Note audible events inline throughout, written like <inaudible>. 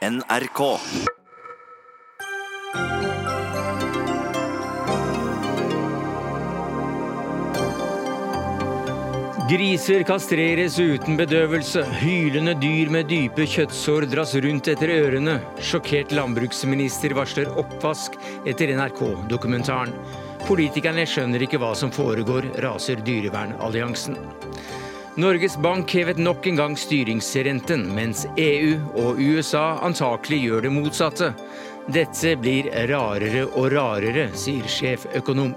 NRK. Griser kastreres uten bedøvelse. Hylende dyr med dype kjøttsår dras rundt etter ørene. Sjokkert landbruksminister varsler oppvask etter NRK-dokumentaren. Politikerne skjønner ikke hva som foregår, raser Dyrevernalliansen. Norges Bank hevet nok en gang styringsrenten, mens EU og USA antakelig gjør det motsatte. Dette blir rarere og rarere, sier sjeføkonom.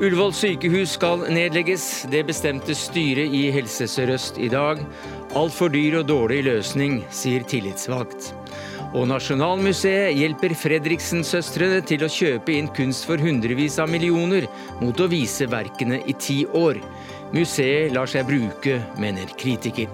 Ullevål sykehus skal nedlegges. Det bestemte styret i Helse Sør-Øst i dag. Altfor dyr og dårlig løsning, sier tillitsvalgt. Og Nasjonalmuseet hjelper Fredriksen-søstrene til å kjøpe inn kunst for hundrevis av millioner, mot å vise verkene i ti år. Museet lar seg bruke, mener kritiker.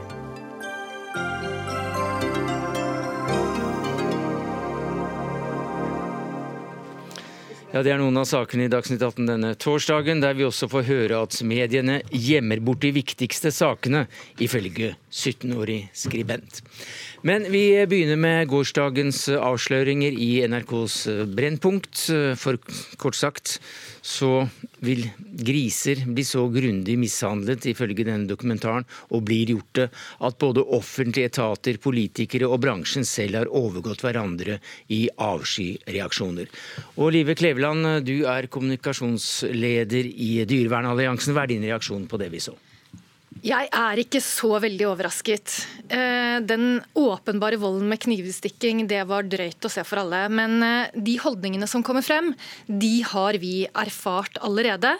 Ja, Det er noen av sakene i Dagsnytt 18 denne torsdagen, der vi også får høre at mediene gjemmer bort de viktigste sakene, ifølge 17-årig skribent. Men vi begynner med gårsdagens avsløringer i NRKs Brennpunkt. For kort sagt så vil griser bli så grundig mishandlet, ifølge denne dokumentaren, og blir gjort det, at både offentlige etater, politikere og bransjen selv har overgått hverandre i avskyreaksjoner. Og Live Kleveland, du er kommunikasjonsleder i Dyrevernalliansen. Hva er din reaksjon på det vi så? Jeg er ikke så veldig overrasket. Eh, den åpenbare volden med knivstikking det var drøyt å se for alle. Men eh, de holdningene som kommer frem, de har vi erfart allerede.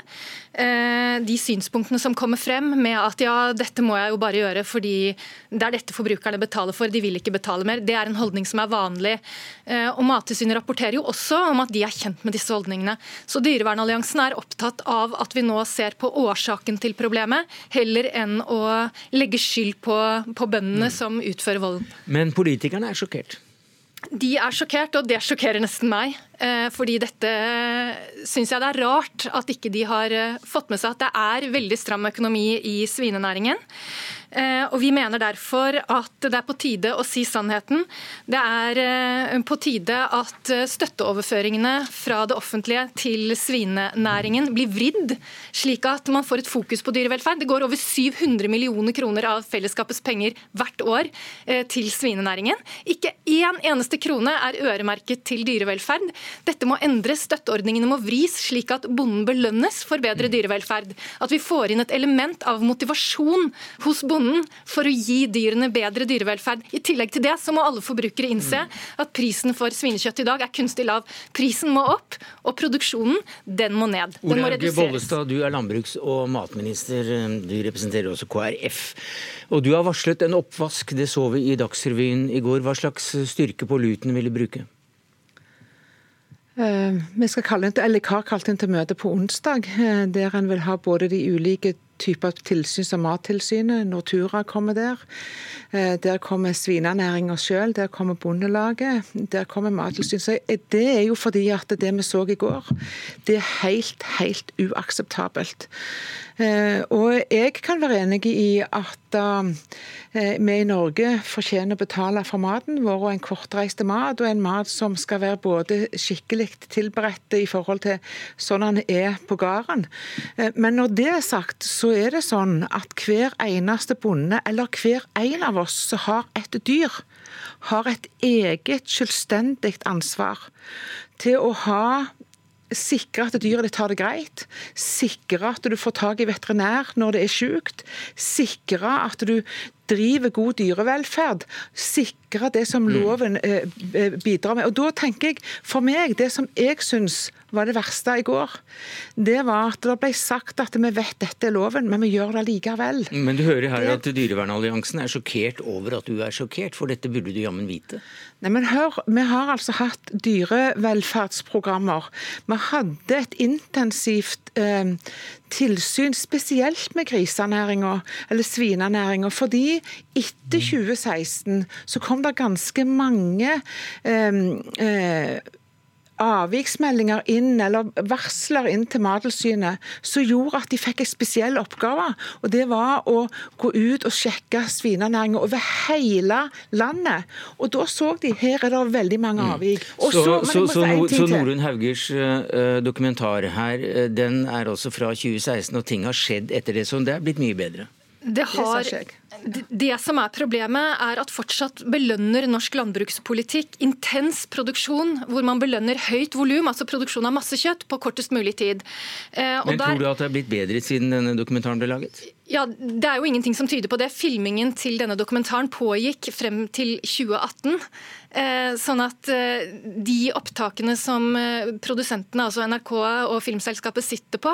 Eh, de synspunktene som kommer frem med at ja, dette må jeg jo bare gjøre fordi det er dette forbrukerne betaler for, de vil ikke betale mer, det er en holdning som er vanlig. Og Mattilsynet rapporterer jo også om at de er kjent med disse holdningene. Så Dyrevernalliansen er opptatt av at vi nå ser på årsaken til problemet, heller enn enn å legge skyld på, på bøndene mm. som utfører volden. Men politikerne er sjokkert? De er sjokkert, og det sjokkerer nesten meg. Eh, fordi dette syns jeg det er rart at ikke de har eh, fått med seg at det er veldig stram økonomi i svinenæringen. Eh, og Vi mener derfor at det er på tide å si sannheten. Det er eh, på tide at eh, støtteoverføringene fra det offentlige til svinenæringen blir vridd, slik at man får et fokus på dyrevelferd. Det går over 700 millioner kroner av fellesskapets penger hvert år til svinenæringen. Ikke én eneste krone er øremerket til dyrevelferd. Dette må endres. Støtteordningene må vris, slik at bonden belønnes for bedre dyrevelferd. At vi får inn et element av motivasjon hos bonden kronen for å gi dyrene bedre dyrevelferd. I tillegg til det så må alle forbrukere innse at prisen for svinekjøtt i dag er kunstig lav. Prisen må opp, og produksjonen den må ned. Den må reduseres. Bollestad, du er landbruks- og matminister. Du representerer også KrF. Og du har varslet en oppvask. Det så vi i Dagsrevyen i går. Hva slags styrke på luten vil du bruke? Uh, vi skal kalle inn, eller har kalt inn til møte på onsdag, uh, der en vil ha både de ulike typer tilsyn som Mattilsynet, Nortura kommer der. Uh, der kommer svinenæringa sjøl, der kommer Bondelaget, der kommer Mattilsynet. Så det er jo fordi at det vi så i går, det er helt, helt uakseptabelt. Og jeg kan være enig i at Eh, vi i Norge fortjener å betale for maten vår, og en kortreist mat, og en mat som skal være både skikkelig tilberedt i forhold til sånn den er på gården. Eh, men når det er sagt, så er det sånn at hver eneste bonde, eller hver en av oss som har et dyr, har et eget selvstendig ansvar til å ha Sikre at dyret ditt har det greit. Sikre at du får tak i veterinær når det er sjukt. Sikre at du driver god dyrevelferd, sikre det som mm. loven eh, eh, bidrar med. Og da tenker jeg, for meg, det som jeg syns var det verste i går, det var at det ble sagt at vi vet dette er loven, men vi gjør det likevel. Men du hører her at Dyrevernalliansen er sjokkert over at du er sjokkert, for dette burde du jammen vite? Nei, men hør, Vi har altså hatt dyrevelferdsprogrammer. Vi hadde et intensivt eh, tilsyn, spesielt med grisenæringa, eller svinenæringa. Fordi etter 2016 så kom det ganske mange eh, eh, avviksmeldinger inn, eller varsler inn til Mattilsynet, som gjorde at de fikk en spesiell oppgave. Og det var å gå ut og sjekke svinenæringen over hele landet. Og da så de her er det veldig mange mm. avvik. Og så, så, så, så Norunn Haugers uh, dokumentar her, uh, den er også fra 2016, og ting har skjedd etter det, så det er blitt mye bedre? Det, har, det som er problemet, er at fortsatt belønner norsk landbrukspolitikk intens produksjon, hvor man belønner høyt volum, altså produksjon av masse kjøtt, på kortest mulig tid. Og Men der, tror du at det er blitt bedre siden denne dokumentaren ble laget? Ja, Det er jo ingenting som tyder på det. Filmingen til denne dokumentaren pågikk frem til 2018. Eh, sånn at eh, de opptakene som eh, produsentene, altså NRK og filmselskapet, sitter på,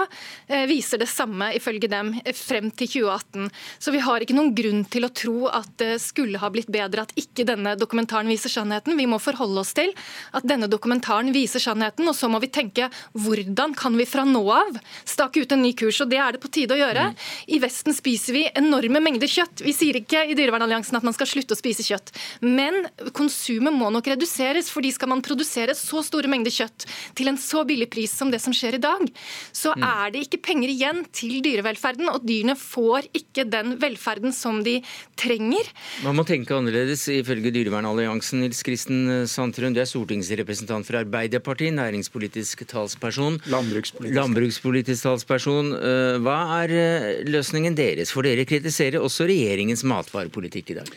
viser det samme ifølge dem frem til 2018. Så vi har ikke noen grunn til å tro at det skulle ha blitt bedre at ikke denne dokumentaren viser sannheten. Vi må forholde oss til at denne dokumentaren viser sannheten, og så må vi tenke hvordan kan vi fra nå av stake ut en ny kurs. Og det er det på tide å gjøre. Mm. I Vesten spiser vi enorme mengder kjøtt. Vi sier ikke i Dyrevernalliansen at man skal slutte å spise kjøtt. Men konsumet konsumet må nok reduseres. fordi skal man produsere så store mengder kjøtt til en så billig pris som det som skjer i dag, så mm. er det ikke penger igjen til dyrevelferden. Og dyrene får ikke den velferden som de trenger. Man må tenke annerledes, ifølge Dyrevernalliansen. Nils Kristen Sandtrøen, du er stortingsrepresentant for Arbeiderpartiet, næringspolitisk talsperson. Landbrukspolitisk. Landbrukspolitisk talsperson. Eh, hva er eh, løsningen deres? For dere kritiserer også regjeringens matvarepolitikk i dag.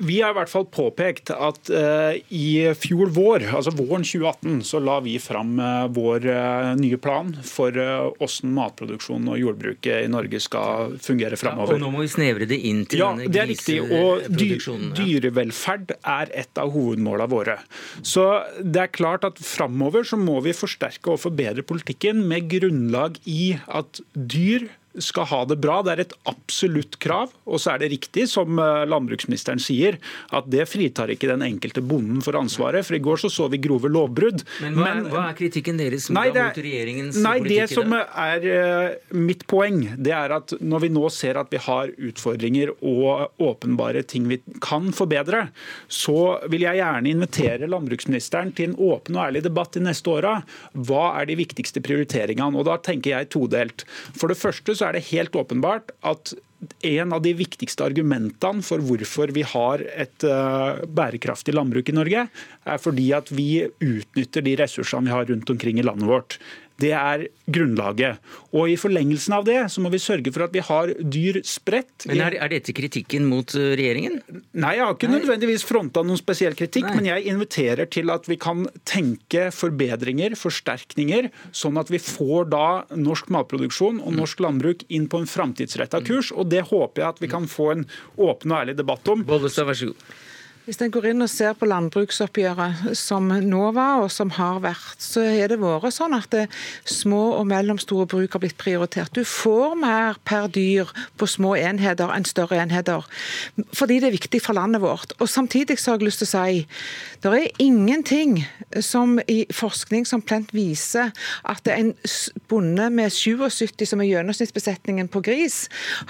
Vi har i hvert fall påpekt at uh, i fjor vår, altså våren 2018, så la vi fram uh, vår uh, nye plan for hvordan matproduksjonen og jordbruket i Norge skal fungere framover. Ja, og nå må vi snevre det inn til ja, denne griseproduksjonen. Og dy dyrevelferd er et av hovedmålene våre. Så det er klart at framover så må vi forsterke og forbedre politikken med grunnlag i at dyr skal ha det bra. Det er et absolutt krav. Og så er det riktig, som eh, landbruksministeren sier, at det fritar ikke den enkelte bonden for ansvaret. For i går så, så vi grove lovbrudd. Men hva, Men, hva er, kritikken deres nei, det, mot regjeringens nei, politikk? Det som er uh, mitt poeng, det er at når vi nå ser at vi har utfordringer og åpenbare ting vi kan forbedre, så vil jeg gjerne invitere landbruksministeren til en åpen og ærlig debatt de neste åra. Hva er de viktigste prioriteringene? Og da tenker jeg todelt. For det første så er det helt åpenbart at en av de viktigste argumentene for hvorfor vi har et uh, bærekraftig landbruk i Norge, er fordi at vi utnytter de ressursene vi har rundt omkring i landet vårt. Det er grunnlaget. Og I forlengelsen av det så må vi sørge for at vi har dyr spredt. Men Er, er dette kritikken mot eh, regjeringen? Nei, jeg har ikke Nei. nødvendigvis fronta noen spesiell kritikk. Nei. Men jeg inviterer til at vi kan tenke forbedringer, forsterkninger, sånn at vi får da norsk matproduksjon og norsk landbruk inn på en framtidsretta kurs. Og det håper jeg at vi kan få en åpen og ærlig debatt om. Bollestad, vær så god. Hvis en går inn og ser på landbruksoppgjøret som nå var, og som har vært, så har det vært sånn at det, små og mellomstore bruk har blitt prioritert. Du får mer per dyr på små enheter enn større enheter, fordi det er viktig for landet vårt. Og Samtidig så har jeg lyst til å si det er ingenting som i forskning som plent viser at en bonde med 77 som er gjennomsnittsbesetningen på gris,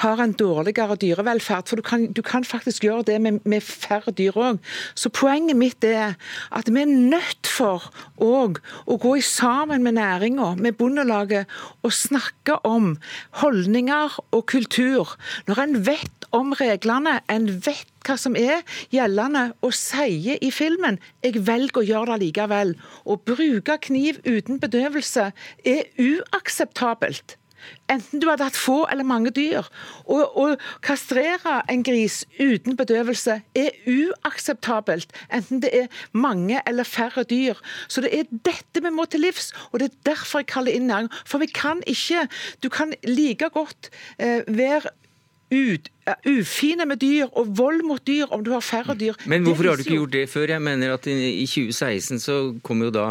har en dårligere dyrevelferd. For du kan, du kan faktisk gjøre det med, med færre dyr òg òg. Så poenget mitt er at vi er nødt for òg å gå sammen med næringa, med Bondelaget, og snakke om holdninger og kultur. Når en vet om reglene, en vet hva som er gjeldende, og sier i filmen 'jeg velger å gjøre det likevel'. Å bruke kniv uten bedøvelse er uakseptabelt. Enten du hadde hatt få eller mange dyr. Å kastrere en gris uten bedøvelse er uakseptabelt, enten det er mange eller færre dyr. Så det er dette vi må til livs, og det er derfor jeg kaller inn næring. For vi kan ikke Du kan like godt eh, være ut, ufine med dyr og vold mot dyr om du har færre dyr. Men hvorfor har du ikke gjort det før? Jeg mener at I 2016 så kom jo da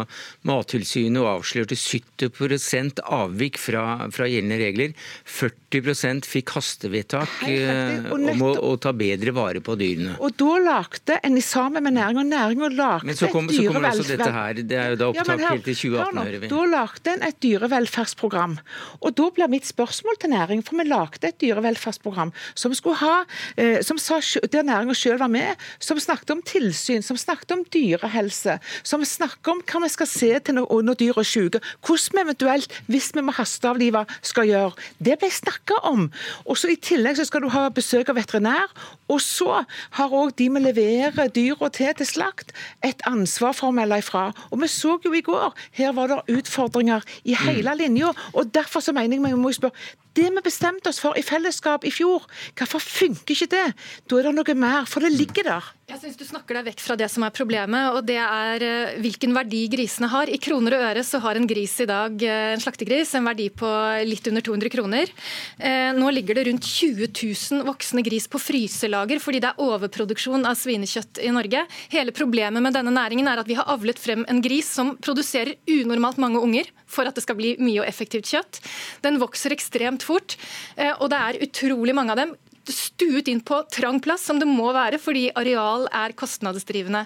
Mattilsynet og avslørte 70% avvik fra, fra, gjeldende regler. 40 fikk hastevedtak eh, om å, å, ta bedre vare på dyrene. Og Da lagde en sammen med næringa næringa lagde Men så, kom, så kommer også dette her. Det er jo da opptak ja, helt til 2018, hører vi. Da lagde en et dyrevelferdsprogram. Og da blir mitt spørsmål til næringen, for vi lagde et dyrevelferdsprogram som skulle ha, eh, som sa, der næringa sjøl var med, som snakket om tilsyn, som snakket om dyrehelse, som snakker om hva vi skal se til når, når dyr er syke, hvordan vi eventuelt, hvis vi må hasteavlive, skal gjøre. Det ble snakka om. Og så I tillegg så skal du ha besøk av veterinær. Og så har òg de vi leverer dyra til til slakt, et ansvar for å melde ifra. Og vi så jo i går, her var det utfordringer i hele linja. Og derfor så mener jeg vi må spørre det vi bestemte oss for i fellesskap i fjor, hvorfor funker ikke det? Da er det noe mer, for det ligger der. Jeg synes Du snakker deg vekk fra det som er problemet, og det er eh, hvilken verdi grisene har. I kroner og øre så har en gris i dag, eh, en slaktegris en verdi på litt under 200 kroner. Eh, nå ligger det rundt 20 000 voksne gris på fryselager fordi det er overproduksjon av svinekjøtt i Norge. Hele problemet med denne næringen er at vi har avlet frem en gris som produserer unormalt mange unger for at det skal bli mye og effektivt kjøtt. Den vokser ekstremt fort, og det er utrolig mange av dem stuet inn på trang plass, som det må være, fordi areal er kostnadsdrivende.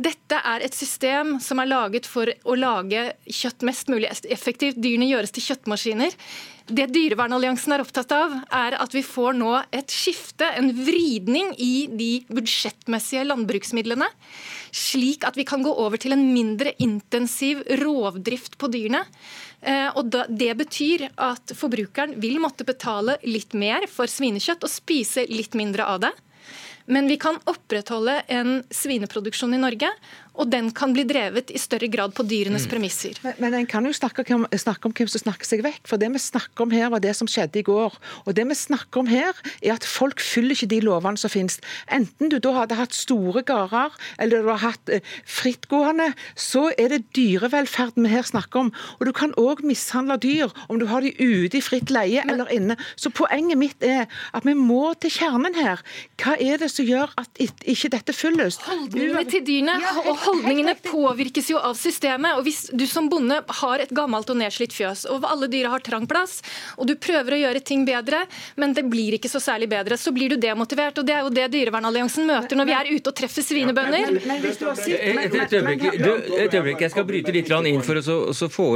Dette er et system som er laget for å lage kjøtt mest mulig effektivt. Dyrene gjøres til kjøttmaskiner. Det Dyrevernalliansen er opptatt av, er at vi får nå et skifte, en vridning i de budsjettmessige landbruksmidlene, slik at vi kan gå over til en mindre intensiv rovdrift på dyrene. Eh, og Det betyr at forbrukeren vil måtte betale litt mer for svinekjøtt og spise litt mindre av det. Men vi kan opprettholde en svineproduksjon i Norge og den kan bli drevet i større grad på dyrenes mm. premisser. Men, men en kan jo snakke om, snakke om, hvem som snakker seg vekk. For det vi snakker om her, var det som skjedde i går. Og det vi snakker om her, er at folk fyller ikke de lovene som finnes. Enten du da hadde hatt store gårder, eller du har hatt eh, frittgående, så er det dyrevelferden vi her snakker om. Og du kan òg mishandle dyr, om du har de ute i fritt leie men, eller inne. Så poenget mitt er at vi må til kjernen her. Hva er det som gjør at ikke dette fylles? Holdningene til dyrene ja, holdningene påvirkes jo av systemet. og Hvis du som bonde har et gammelt og nedslitt fjøs, og alle dyra har trang plass, og du prøver å gjøre ting bedre, men det blir ikke så særlig bedre, så blir du demotivert. og Det er jo det Dyrevernalliansen møter når vi er ute og treffer svinebønder. Et øyeblikk, jeg skal bryte litt inn for å få,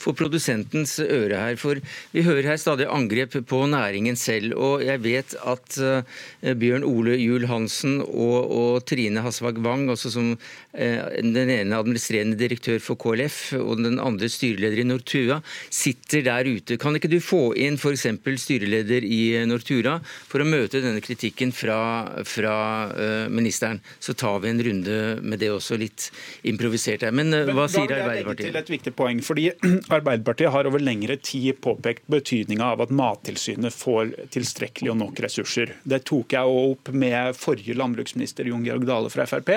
få produsentens øre her. For vi hører her stadig angrep på næringen selv. Og jeg vet at uh, Bjørn Ole Juel Hansen og, og Trine Hasvag Wang, også som den ene administrerende direktør for KLF og den andre styreleder i Nortura, sitter der ute. Kan ikke du få inn f.eks. styreleder i Nortura for å møte denne kritikken fra, fra uh, ministeren? Så tar vi en runde med det også, litt improvisert her. Men uh, hva sier Arbeiderpartiet? Til et viktig poeng, fordi <clears throat> Arbeiderpartiet har over lengre tid påpekt betydninga av at Mattilsynet får tilstrekkelig og nok ressurser. Det tok jeg opp med forrige landbruksminister Jon Georg Dale fra Frp.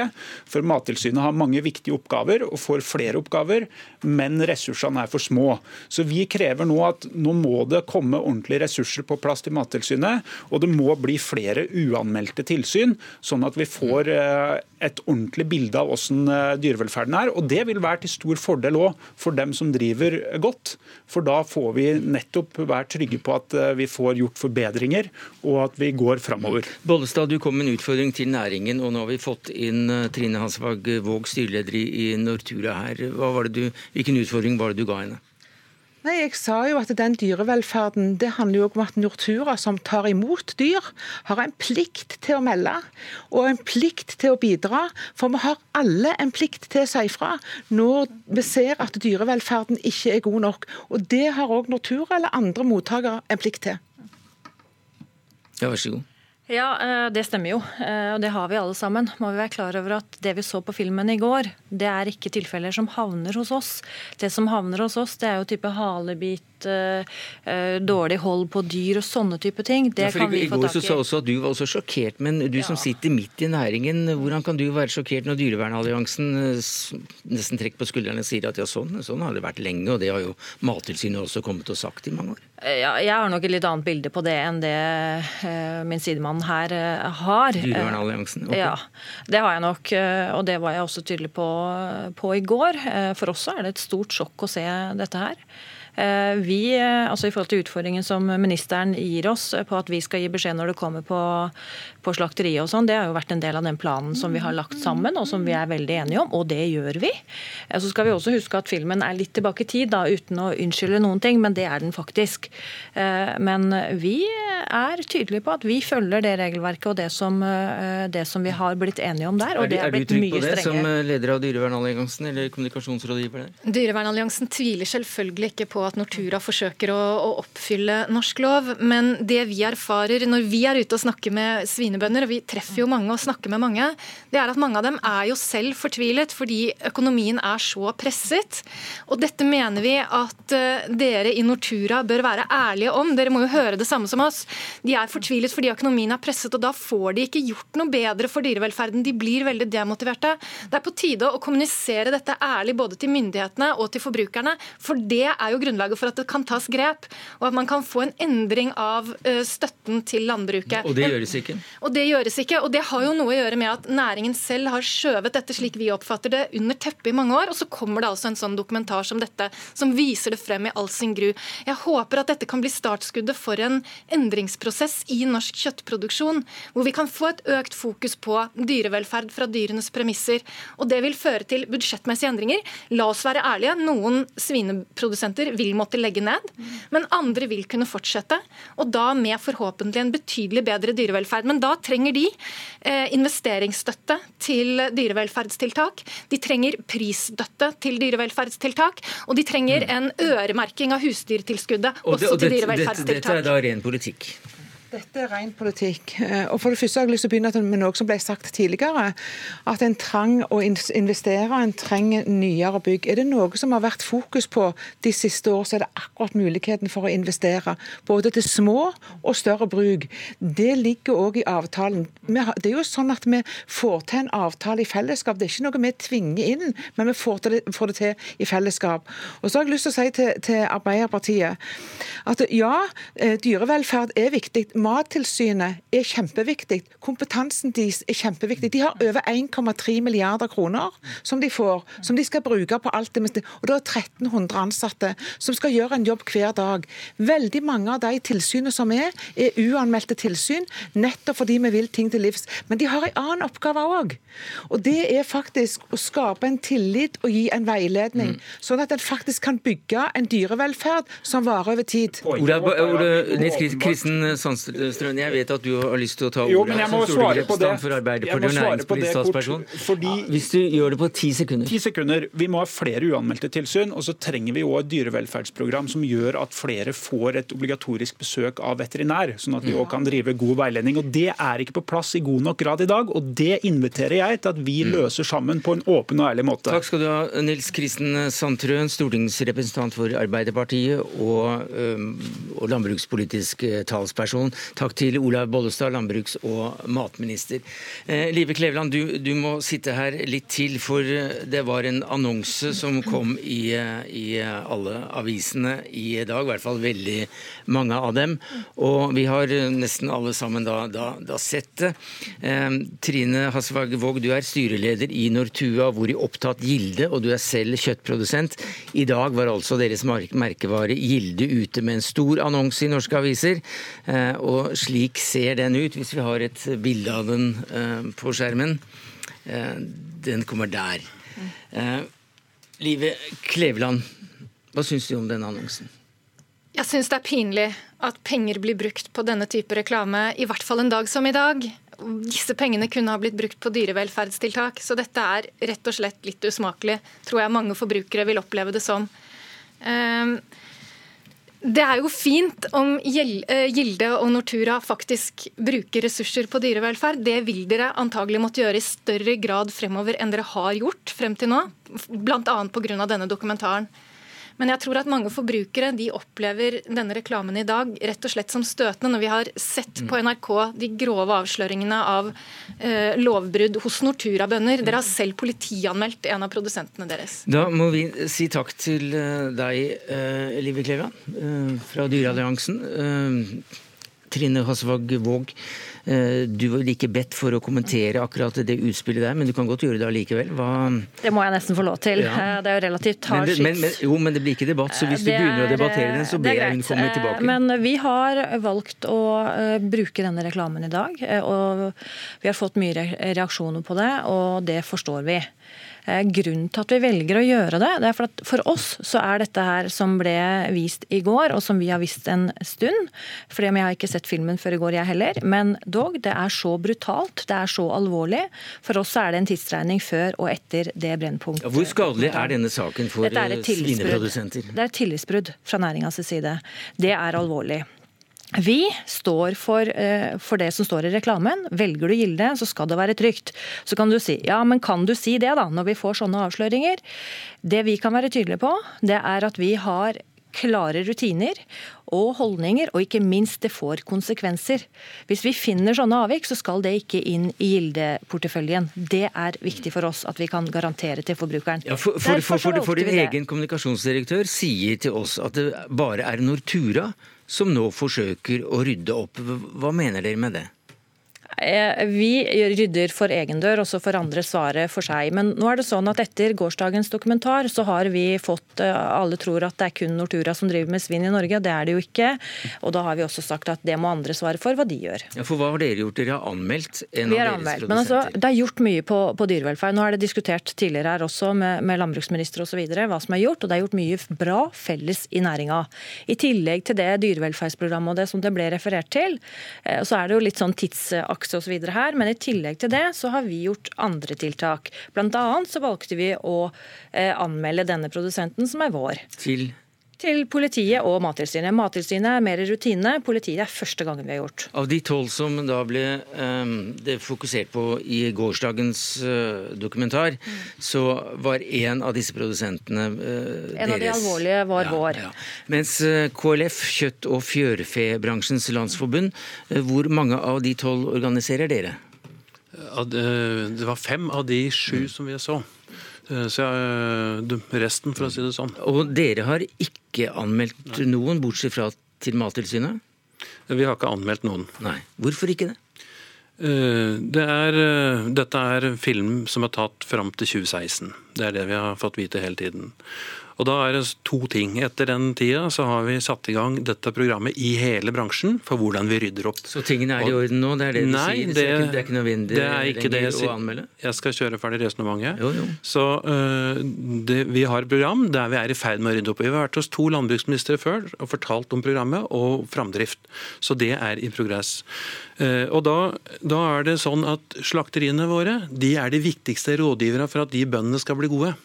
For Mattilsynet har mange viktige oppgaver og får flere oppgaver, men ressursene er for små. Så vi krever nå at nå må det komme ordentlige ressurser på plass til Mattilsynet, og det må bli flere uanmeldte tilsyn, sånn at vi får eh, et ordentlig bilde av hvordan eh, dyrevelferden er. Og det vil være til stor fordel òg for dem som driver godt, for da får vi nettopp være trygge på at eh, vi får gjort forbedringer, og at vi går framover. Bollestad, du kom med en utfordring til næringen, og nå har vi fått inn Trine Hansvag Våg, styreleder i Nortura her. Du, hvilken utfordring var det du ga henne? Nei, Jeg sa jo at den dyrevelferden det handler jo om at Nortura, som tar imot dyr, har en plikt til å melde og en plikt til å bidra. For vi har alle en plikt til å si ifra når vi ser at dyrevelferden ikke er god nok. Og Det har òg Nortura eller andre mottakere en plikt til. Ja, vær så god. Ja, eh, det stemmer jo. Eh, og det har vi alle sammen. Må vi være klar over at Det vi så på filmen i går, det er ikke tilfeller som havner hos oss. Det som havner hos oss, det er jo type halebit uh, dårlig hold på dyr og sånne type ting. Det ja, kan vi få tak i. I går så sa også at du var også sjokkert, men du ja. som sitter midt i næringen, hvordan kan du være sjokkert når Dyrevernalliansen eh, nesten trekker på skuldrene og sier at ja, sånn, sånn har det vært lenge, og det har jo Mattilsynet også kommet og sagt i mange år? Ja, jeg har nok et litt annet bilde på det enn det uh, min sidemann her uh, har. Dyrevernalliansen? Okay. Ja, det har jeg nok, og det var jeg også tydelig på, på i går. For oss er det et stort sjokk å se dette her. Vi, altså I forhold til utfordringen som ministeren gir oss på at vi skal gi beskjed når det kommer på, på slakteriet og sånn, det har jo vært en del av den planen som vi har lagt sammen, og som vi er veldig enige om, og det gjør vi. Så skal vi også huske at filmen er litt tilbake i tid, da, uten å unnskylde noen ting, men det er den faktisk. Men vi er tydelige på at vi følger det regelverket og det som, det som vi har blitt enige om der. og det er, er du trygg på det som leder av Dyrevernalliansen eller kommunikasjonsrådgiver der? Dyrevernalliansen tviler selvfølgelig ikke på at Nortura forsøker å, å oppfylle norsk lov, men det vi erfarer når vi er ute og snakker med svinebønder, og vi treffer jo mange og snakker med mange, det er at mange av dem er jo selv fortvilet fordi økonomien er så presset. Og dette mener vi at eh, dere i Nortura bør være ærlige om. Dere må jo høre det samme som oss. De er fortvilet fordi økonomien er presset, og da får de ikke gjort noe bedre for dyrevelferden. De blir veldig demotiverte. Det er på tide å kommunisere dette ærlig både til myndighetene og til forbrukerne, for det er jo grunnlaget for at det kan tas grep, og at man kan få en endring av eh, støtten til landbruket. Og det gjøres ikke? Og det gjøres ikke, og det har jo noe å gjøre med at næringen selv har skjøvet dette, slik vi oppfatter det, under teppet i mange år. Og så kommer det altså en sånn dokumentar som dette, som viser det frem i all sin gru. Jeg håper at dette kan bli startskuddet for en endringsprosess i norsk kjøttproduksjon, hvor vi kan få et økt fokus på dyrevelferd fra dyrenes premisser. Og det vil føre til budsjettmessige endringer. La oss være ærlige, noen svineprodusenter vil måtte legge ned, men andre vil kunne fortsette. Og da med forhåpentlig en betydelig bedre dyrevelferd. Men da trenger de eh, investeringsstøtte til dyrevelferdstiltak. De trenger prisstøtte til dyrevelferdstiltak, og de trenger en øremerking av husdyrtilskuddet også til dyrevelferdstiltak. Dette er da ren politikk? Dette er ren politikk. Eh, og for det første har jeg lyst til å begynne med noe som ble sagt tidligere. At en trang å investere, en trenger nyere bygg. Er det noe som har vært fokus på de siste år, så er det akkurat muligheten for å investere. Både til små og større bruk. Det ligger òg i avtalen. Det er jo sånn at vi får til en avtale i fellesskap. Det er ikke noe vi tvinger inn, men vi får det, får det til i fellesskap. Og så har jeg lyst til å si til, til Arbeiderpartiet at ja, eh, dyrevelferd er viktig Mattilsynet er kjempeviktig. Kompetansen deres er kjempeviktig. De har over 1,3 milliarder kroner som de får, som de skal bruke på alt det Og det er 1300 ansatte som skal gjøre en jobb hver dag. Veldig mange av de tilsynene som er, er uanmeldte tilsyn, nettopp fordi vi vil ting til livs. Men de har en annen oppgave òg. Og det er faktisk å skape en tillit og gi en veiledning, mm. sånn at en faktisk kan bygge en dyrevelferd som varer over tid. Ola, Ola, Ola, Kristen Sandstrøm, Strøn, jeg vet at du har lyst til å ta ordet jo, men jeg må som stortingsrepresentant for Arbeiderpartiet og næringspolitisk statsperson. Fordi, Hvis du gjør det på ti sekunder. Ti sekunder. Vi må ha flere uanmeldte tilsyn, og så trenger vi òg et dyrevelferdsprogram som gjør at flere får et obligatorisk besøk av veterinær, sånn at vi òg kan drive god veiledning. Og Det er ikke på plass i god nok grad i dag, og det inviterer jeg til at vi mm. løser sammen på en åpen og ærlig måte. Takk skal du ha, Nils Kristen Sandtrøen, stortingsrepresentant for Arbeiderpartiet og, og landbrukspolitisk eh, talsperson. Takk til Olaug Bollestad, landbruks- og matminister. Eh, Live Kleveland, du, du, må sitte her litt til, for eh, det var en annonse som kom i, eh, i alle avisene i dag, i hvert fall veldig mange av dem. Og vi har nesten alle sammen da, da, da sett det. Eh, Trine Hasvag Våg, du er styreleder i Nortua, hvor i opptatt Gilde, og du er selv kjøttprodusent. I dag var altså deres merkevare Gilde ute med en stor annonse i norske aviser. Eh, og slik ser den ut, hvis vi har et bilde av den eh, på skjermen. Eh, den kommer der. Eh, Live Kleveland, hva syns du om denne annonsen? Jeg syns det er pinlig at penger blir brukt på denne type reklame, i hvert fall en dag som i dag. Disse pengene kunne ha blitt brukt på dyrevelferdstiltak, så dette er rett og slett litt usmakelig. Tror jeg mange forbrukere vil oppleve det som. Uh, det er jo fint om eh, Gilde og Nortura faktisk bruker ressurser på dyrevelferd. Det vil dere antagelig måtte gjøre i større grad fremover enn dere har gjort frem til nå. Bl.a. pga. denne dokumentaren. Men jeg tror at mange forbrukere de opplever denne reklamen i dag rett og slett som støtende, når vi har sett på NRK de grove avsløringene av eh, lovbrudd hos Nortura-bønder. Dere har selv politianmeldt en av produsentene deres. Da må vi si takk til eh, deg, eh, Live Kleveland, eh, fra Dyrealliansen. Trine Hasvag Våg, Du var ikke bedt for å kommentere akkurat det utspillet der, men du kan godt gjøre det allikevel. Hva... Det må jeg nesten få lov til. Ja. Det er jo relativt hard skitt. Jo, men det blir ikke debatt, så hvis du begynner å debattere den, så ber jeg hun komme tilbake. Men vi har valgt å bruke denne reklamen i dag, og vi har fått mye reaksjoner på det, og det forstår vi. Eh, grunnen til at vi velger å gjøre det, det er for at for oss så er dette her som ble vist i går, og som vi har visst en stund. For jeg har ikke sett filmen før i går, jeg heller. Men dog, det er så brutalt, det er så alvorlig. For oss er det en tidsregning før og etter det brennpunktet. Hvor skadelig er denne saken for svineprodusenter? Det er et tillitsbrudd fra næringas side. Det er alvorlig. Vi står for, eh, for, det som står i reklamen. Velger du Gilde, så skal det være trygt. Så kan du si ja, men kan du si det, da, når vi får sånne avsløringer? Det vi kan være tydelige på, det er at vi har klare rutiner og holdninger, og ikke minst det får konsekvenser. Hvis vi finner sånne avvik, så skal det ikke inn i Gilde-porteføljen. Det er viktig for oss at vi kan garantere til forbrukeren. Ja, for, for, for, for, din egen kommunikasjonsdirektør sier til oss at det bare er Nortura som nå forsøker å rydde opp. Hva mener dere med det? Eh, vi rydder for egen dør, og så får andre svare for seg. Men nå er det sånn at etter gårsdagens dokumentar så har vi fått eh, Alle tror at det er kun Nortura som driver med svinn i Norge, det er det jo ikke. Og da har vi også sagt at det må andre svare for hva de gjør. Ja, For hva har dere gjort? Dere har anmeldt en vi av deres anmeldt, Men altså, det er gjort mye på, på, dyrevelferd. Nå er det diskutert tidligere her også med, med landbruksminister osv. hva som er gjort, og det er gjort mye bra felles i næringa. I tillegg til det dyrevelferdsprogrammet og det som det ble referert til, eh, så er det jo litt sånn tidsakse akse osv. her. Men i tillegg til det så har vi gjort andre tiltak. Blant annet så valgte vi å eh, anmelde denne produsenten, som er vår. Til til politiet og Mattilsynet. Mattilsynet er mer rutine, politiet er første gangen vi har gjort. Av de tolv som da ble um, fokusert på i gårsdagens uh, dokumentar, mm. så var en av disse produsentene uh, deres. En av de alvorlige var ja, vår. Ja. Mens uh, KLF, Kjøtt- og fjørfebransjens landsforbund, hvor mange av de tolv organiserer dere? Det var fem av de sju som vi så. Eh, så jeg, eh, resten, for å si det sånn. Og dere har ikke anmeldt noen, bortsett fra til Mattilsynet? Vi har ikke anmeldt noen. Nei. Hvorfor ikke det? Eh, det er, dette er film som er tatt fram til 2016. Det er det vi har fått vite hele tiden. Og da er det to ting. Etter den tida så har vi satt i gang dette programmet i hele bransjen for hvordan vi rydder opp. Så tingene er i orden nå? Det er det du nei, sier? Det, det, er ikke, det nødvendig det er ikke det jeg, å anmelde? Jeg skal kjøre ferdig resonnementet. Så uh, vi har et program der vi er i ferd med å rydde opp. Vi har vært hos to landbruksministre før og fortalt om programmet og framdrift. Så det er i progress. Uh, og da, da er det sånn at slakteriene våre de er de viktigste rådgiverne for at de bøndene skal bli gode.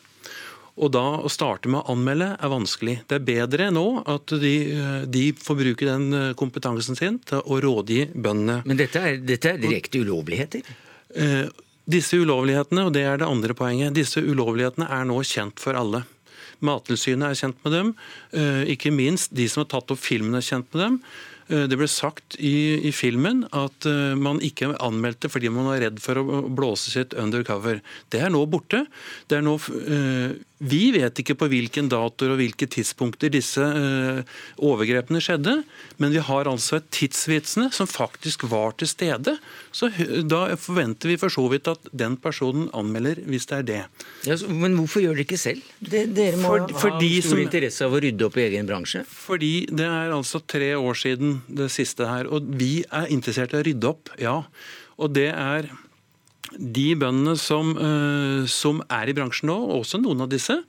Og da å starte med å anmelde er vanskelig. Det er bedre nå at de, de får bruke den eh, kompetansen sin til å rådgi bøndene. Men dette er, dette er direkte ulovligheter? Eh, disse ulovlighetene, og det er det andre poenget, disse ulovlighetene er nå kjent for alle. Mattilsynet er kjent med dem. Eh, ikke minst de som har tatt opp filmen er kjent med dem. Det ble sagt i, i, filmen at man ikke anmeldte fordi man var redd for å blåse sitt undercover. Det er nå borte. Det er nå, uh, vi vet ikke på hvilken datoer og hvilke tidspunkter disse uh, overgrepene skjedde, men vi har altså et tidsvitne som faktisk var til stede. Så da forventer vi for så vidt at den personen anmelder hvis det er det. Ja, men hvorfor gjør dere ikke selv? Det, dere må for, for ha stor som, interesse av å rydde opp i egen bransje. Fordi det er altså tre år siden det siste her. Og vi er interessert i å rydde opp, ja. Og det er de bøndene som, uh, som, er i bransjen nå, også noen av disse,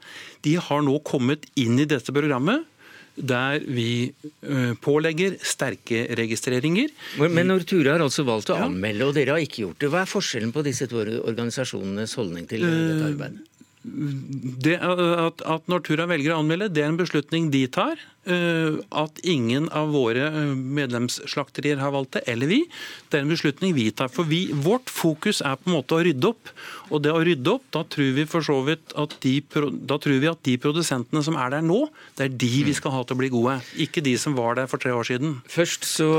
de har nå kommet inn i dette programmet. Der vi uh, pålegger sterke registreringer. Men Nortura har altså valgt å anmelde, og dere har ikke gjort det. Hva er forskjellen på disse to organisasjonenes holdning til uh, dette arbeidet? Det at, at Nortura velger å anmelde, det er en beslutning de tar. Eh, at ingen av våre eh, medlemsslakterier har valgt det, eller vi. Det er en beslutning vi tar. For vi, vårt fokus er på en måte å rydde opp. Og det å rydde opp, da tror vi for så vidt at de, da tror vi at de produsentene som er der nå, det er de vi skal ha til å bli gode. Ikke de som var der for tre år siden. Først så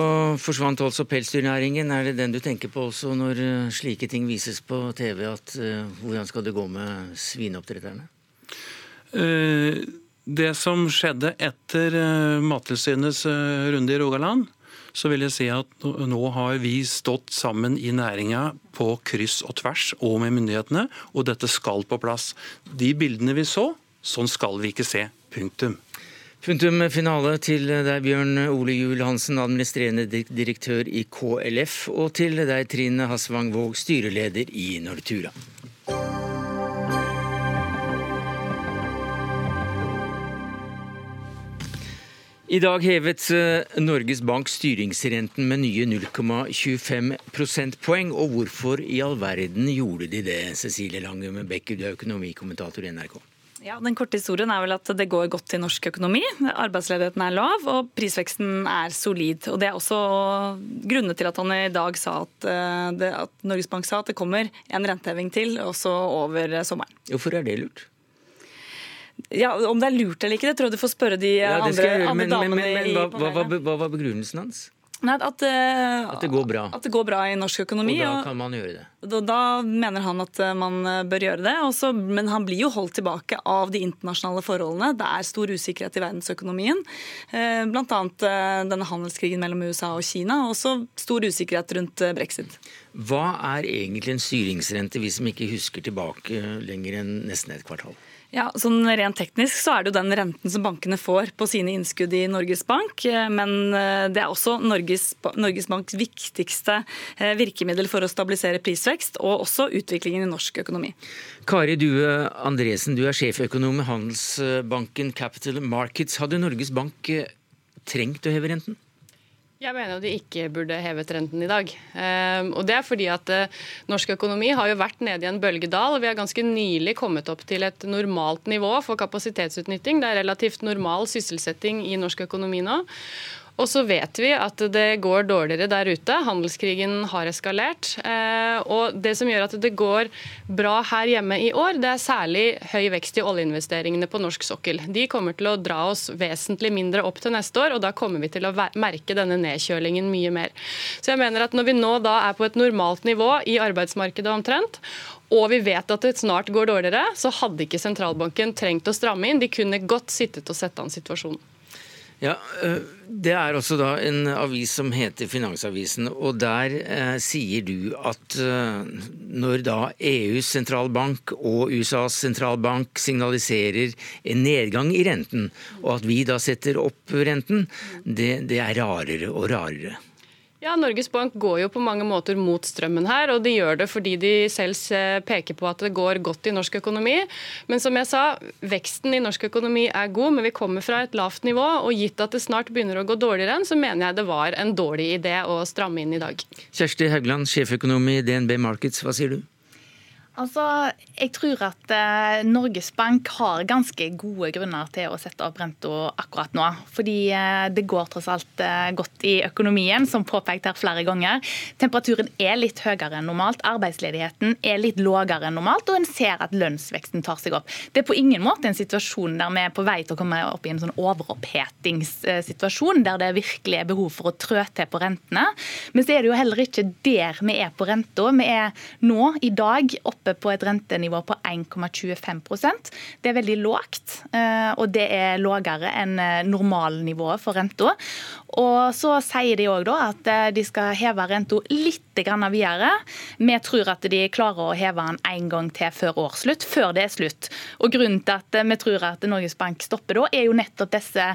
forsvant altså pelsdyrnæringen. Er det den du tenker på også når eh, slike ting vises på TV? at Hvordan skal det gå med svineoppdretterne? Uh, det som skjedde etter eh, Mattilsynets eh, runde i Rogaland, så vil jeg si at nå har vi stått sammen i næringa på kryss og tvers og med myndighetene, og dette skal på plass. De bildene vi så, sånn skal vi ikke se. Punktum. Punktum finale til deg, Bjørn Ole Juel Hansen, administrerende direktør i KLF, og til deg, Trine Hasvang Våg, styreleder i Nortura. I dag hevet eh, Norges Bank styringsrenten med nye 0,25 prosentpoeng. Og hvorfor i all verden gjorde de det, Cecilie Lange med Becker, du er økonomikommentator i NRK? Ja, Den korte historien er vel at det går godt i norsk økonomi. Arbeidsledigheten er lav og prisveksten er solid. Og Det er også grunnet til at han i dag sa at, eh, det, at Norges Bank sa at det kommer en renteheving til også over sommeren. Hvorfor er det lurt? Ja, Om det er lurt eller ikke, det tror jeg du får spørre de ja, andre, andre men, damene men, men, men hva, hva, hva, var begrunnelsen hans? Nei, at, uh, at, det går bra. At det går bra i norsk økonomi. Og da kan man gjøre det? Da, da mener han at eh, man eh, bør gjøre det. Også, men han blir jo holdt tilbake av de internasjonale forholdene. Det er stor usikkerhet i verdensøkonomien. Uh, Bl.a. Uh, denne handelskrigen mellom USA og Kina. Og også stor usikkerhet rundt brexit. Hva er egentlig en styringsrente, vi som ikke husker tilbake lenger enn nesten et kvartal? Ja, sånn Rent teknisk så er det jo den renten som bankene får på sine innskudd i Norges Bank. Eh, men eh, det er også Norges, Norges Banks viktigste eh, virkemiddel for å stabilisere prisvekst, og også utviklingen i norsk økonomi. Kari Due Andresen, du er sjeføkonom i Handelsbanken Capital Markets. Hadde Norges Bank trengt å heve renten? Jeg mener jo de ikke burde hevet renten i dag. Um, og det er fordi at uh, Norsk økonomi har jo vært nede i en bølgedal. og Vi har ganske nylig kommet opp til et normalt nivå for kapasitetsutnytting. Det er relativt normal sysselsetting i norsk økonomi nå. Og så vet vi at det går dårligere der ute. Handelskrigen har eskalert. Eh, og det som gjør at det går bra her hjemme i år, det er særlig høy vekst i oljeinvesteringene på norsk sokkel. De kommer til å dra oss vesentlig mindre opp til neste år, og da kommer vi til å merke denne nedkjølingen mye mer. Så jeg mener at når vi nå da er på et normalt nivå i arbeidsmarkedet omtrent, og vi vet at det snart går dårligere, så hadde ikke sentralbanken trengt å stramme inn. De kunne godt sittet og sett an situasjonen. Ja, Det er også da en avis som heter Finansavisen, og der eh, sier du at eh, når da EUs sentralbank og USAs sentralbank signaliserer en nedgang i renten, og at vi da setter opp renten, det, det er rarere og rarere. Ja, Norges Bank går jo på mange måter mot strømmen her, og de gjør det fordi de selv peker på at det går godt i norsk økonomi. Men som jeg sa, veksten i norsk økonomi er god, men vi kommer fra et lavt nivå. Og gitt at det snart begynner å gå dårligere enn, så mener jeg det var en dårlig idé å stramme inn i dag. Kjersti Haugland, sjeføkonom i DNB Markets, hva sier du? Altså, Jeg tror at eh, Norges Bank har ganske gode grunner til å sette opp renta akkurat nå. Fordi eh, det går tross alt eh, godt i økonomien, som påpekt her flere ganger. Temperaturen er litt høyere enn normalt, arbeidsledigheten er litt lavere enn normalt, og en ser at lønnsveksten tar seg opp. Det er på ingen måte en situasjon der vi er på vei til å komme opp i en sånn overopphetingssituasjon, der det virkelig er behov for å trø til på rentene. Men så er det jo heller ikke der vi er på renta. Vi er nå, i dag, opp oppe på et rentenivå på 1,25% Det er veldig lågt, eh, og det er lavere enn eh, normalnivået for renta. Og så sier de òg at eh, de skal heve renta litt videre. Vi tror at de klarer å heve den en gang til før årsslutt, før det er slutt. Og Grunnen til at vi tror at Norges Bank stopper da, er jo nettopp disse,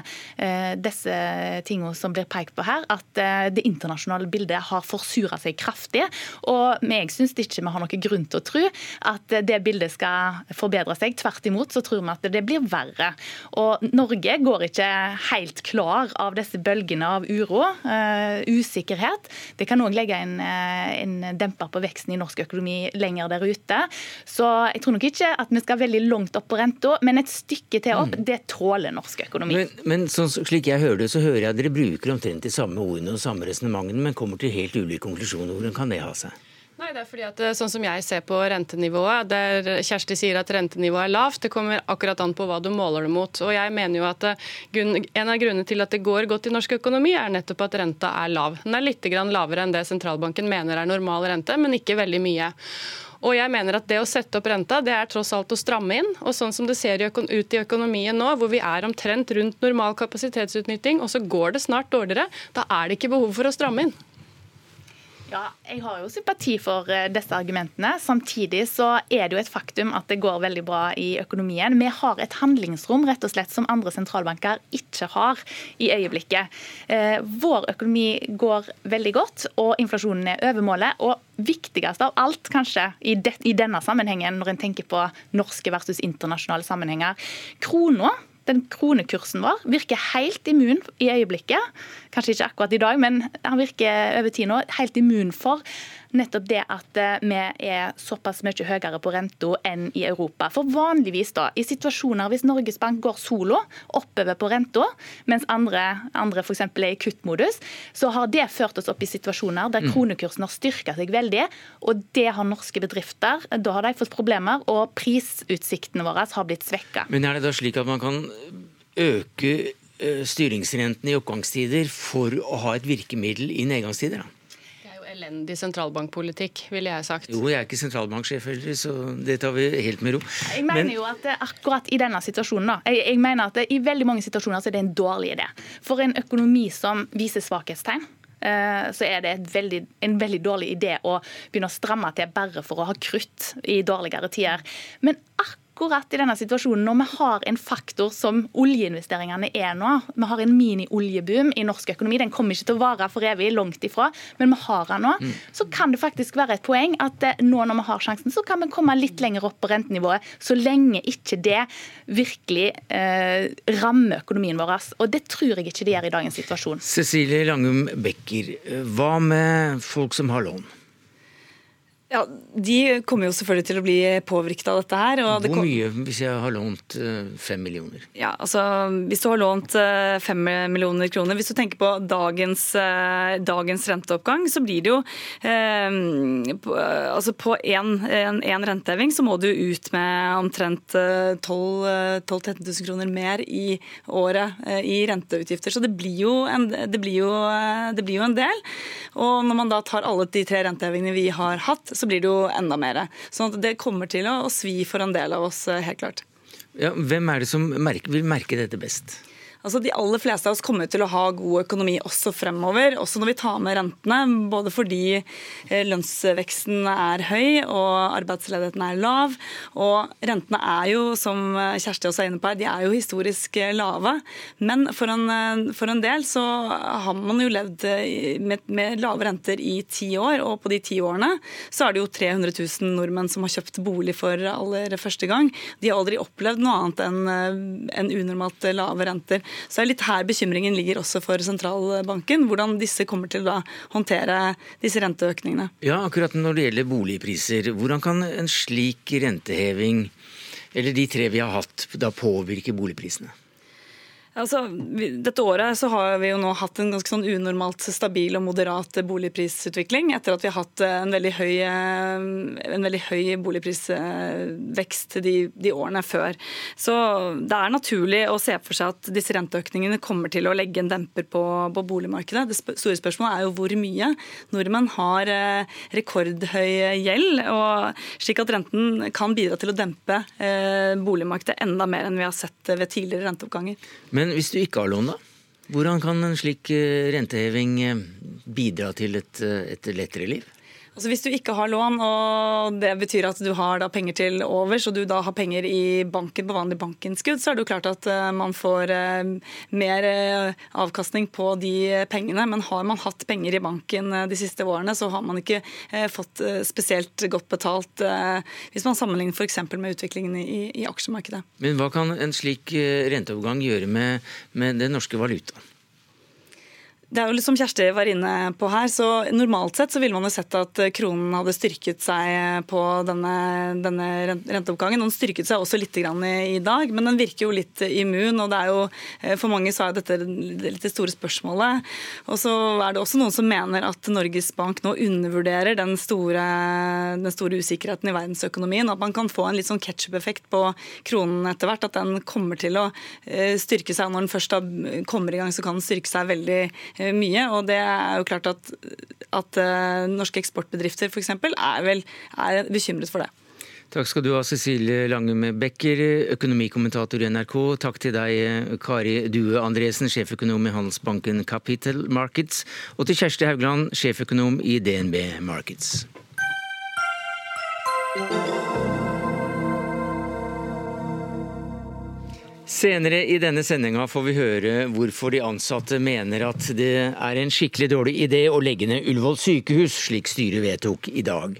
disse tingene som blir pekt på her. At det internasjonale bildet har forsura seg kraftig. Og jeg syns ikke vi har noen grunn til å tro at det bildet skal forbedre seg. Tvert imot så tror vi at det blir verre. Og Norge går ikke helt klar av disse bølgene av uro, uh, usikkerhet. Det kan òg legge uh, en, demper på veksten i norsk økonomi lenger der ute. Så jeg tror nok ikke at vi skal veldig langt opp på renta, men et stykke til opp, mm. det tåler norsk økonomi. Men, men sånn, slik jeg hører det, så hører jeg dere bruker omtrent de samme ordene og samme resonnementene, men kommer til helt ulike konklusjoner. Hvordan kan det ha seg? Nei, det er fordi at eh, sånn som jeg ser på rentenivået, der Kjersti sier at rentenivået er lavt, det kommer akkurat an på hva du måler det mot. Og jeg mener jo at eh, En av grunnene til at det går godt i norsk økonomi, er nettopp at renta er lav. Den er litt lavere enn det sentralbanken mener er normal rente, men ikke veldig mye. Og jeg mener at det å sette opp renta, det er tross alt å stramme inn. Og sånn som det ser ut i økonomien nå, hvor vi er omtrent rundt normal kapasitetsutnytting, og så går det snart dårligere, da er det ikke behov for å stramme inn. Ja, Jeg har jo sympati for eh, disse argumentene. Samtidig så er det jo et faktum at det går veldig bra i økonomien. Vi har et handlingsrom rett og slett som andre sentralbanker ikke har i øyeblikket. Eh, vår økonomi går veldig godt, og inflasjonen er over målet. Og viktigst av alt kanskje i, de, i denne sammenhengen, når en tenker på norske versus internasjonale sammenhenger, krona den kronekursen vår virker helt immun i øyeblikket. Kanskje ikke akkurat i dag, men han virker over tid nå helt immun for nettopp det at eh, vi er såpass mye høyere på renta enn i Europa. For vanligvis da, i situasjoner hvis Norges Bank går solo oppover på renta, mens andre, andre f.eks. er i kuttmodus, så har det ført oss opp i situasjoner der mm. kronekursen har styrka seg veldig. Og det har norske bedrifter. Da har de fått problemer, og prisutsiktene våre har blitt svekka. Men er det da slik at man kan øke eh, styringsrenten i oppgangstider for å ha et virkemiddel i nedgangstider? da? Elendig sentralbankpolitikk, ville jeg sagt. Jo, jeg er ikke sentralbanksjef heller, så det tar vi helt med ro. Jeg mener Men... jo at akkurat i denne situasjonen, da, jeg, jeg mener at i veldig mange situasjoner så er det en dårlig idé. For en økonomi som viser svakhetstegn, eh, så er det veldig, en veldig dårlig idé å begynne å stramme til bare for å ha krutt i dårligere tider. Men akkurat akkurat i denne situasjonen, når vi har en faktor som oljeinvesteringene er nå, vi har en mini-oljeboom i norsk økonomi, den kommer ikke til å vare for evig, langt ifra, men vi har den nå, mm. så kan det faktisk være et poeng at eh, nå når vi har sjansen, så kan vi komme litt lenger opp på rentenivået, så lenge ikke det virkelig eh, rammer økonomien vår. Og det tror jeg ikke det gjør i dagens situasjon. Cecilie Langum Becker, hva med folk som har lån? Ja, De kommer jo selvfølgelig til å bli påvirket av dette her. Hvor mye hvis jeg har lånt eh, fem millioner? Ja, altså Hvis du har lånt eh, fem millioner kroner Hvis du tenker på dagens, eh, dagens renteoppgang, så blir det jo eh, på, altså på én renteheving så må du ut med omtrent 12 000-13 000 kroner mer i året i renteutgifter. Så det blir, jo en, det, blir jo, det blir jo en del. Og når man da tar alle de tre rentehevingene vi har hatt, så blir det jo enda mer. Sånn det kommer til å, svi for en del av oss, eh, helt klart. Ja, hvem er det som merker, vil merke dette best? Altså, De aller fleste av oss kommer til å ha god økonomi også fremover, også når vi tar med rentene. Både fordi eh, lønnsveksten er høy og arbeidsledigheten er lav. Og rentene er jo, som Kjersti også er inne på her, de er jo historisk eh, lave. Men for en, eh, for en del så har man jo levd med, med lave renter i ti år, og på de ti årene så er det jo 300 000 nordmenn som har kjøpt bolig for aller første gang. De har aldri opplevd noe annet enn en unormalt lave renter. Så er litt her bekymringen ligger også for sentralbanken. Hvordan disse kommer til å håndtere disse renteøkningene. Ja, akkurat når det gjelder boligpriser. Hvordan kan en slik renteheving, eller de tre vi har hatt, da påvirke boligprisene? Altså, dette året så har vi jo nå hatt en ganske sånn unormalt stabil og moderat boligprisutvikling, etter at vi har hatt en veldig høy, eh, en veldig høy boligprisvekst de, de, årene før. Så det er naturlig å se for seg at disse renteøkningene kommer til å legge en demper på, på boligmarkedet. Det store spørsmålet er jo hvor mye. Nordmenn har eh, rekordhøy gjeld, og slik at renten kan bidra til å dempe eh, boligmarkedet enda mer enn vi har sett ved tidligere renteoppganger. Men men hvis du ikke har lån, da? Hvordan kan en slik eh, renteheving eh, bidra til et, eh, et lettere liv? Altså Hvis du ikke har lån, og det betyr at du har penger til overs, og du da har penger i banken på vanlig bankinnskudd, så er det jo klart at eh, man får eh, mer eh, avkastning på de pengene. Men har man hatt penger i banken de siste årene, så har man ikke fått spesielt godt betalt hvis man sammenligner f.eks. med utviklingen i, i, aksjemarkedet. Men hva kan en slik renteovergang gjøre med, med den norske valutaen? Det er jo som Kjersti var inne på her, så Normalt sett så ville man jo sett at kronen hadde styrket seg på denne, denne renteoppgangen. Den styrket seg også litt i, i, dag, men den virker jo litt immun. og det er jo, eh, For mange så er dette litt det store spørsmålet. Og så er det også noen som mener at Norges Bank nå undervurderer den store, den store usikkerheten i verdensøkonomien. At man kan få en litt sånn ketsjup-effekt på kronen etter hvert. At den kommer til å eh, styrke seg. Når den først kommer i gang, så kan den styrke seg veldig mye. Og det er jo klart at, at norske eksportbedrifter f.eks. er vel er bekymret for det. Takk skal du ha, Cecilie Langum Becker, økonomikommentator i NRK. Takk til deg, Kari Due Andresen, sjeføkonom i Handelsbanken Capital Markets. Og til Kjersti Haugland, sjeføkonom i DNB Markets. Senere i denne sendinga får vi høre hvorfor de ansatte mener at det er en skikkelig dårlig idé å legge ned Ullevål sykehus, slik styret vedtok i dag.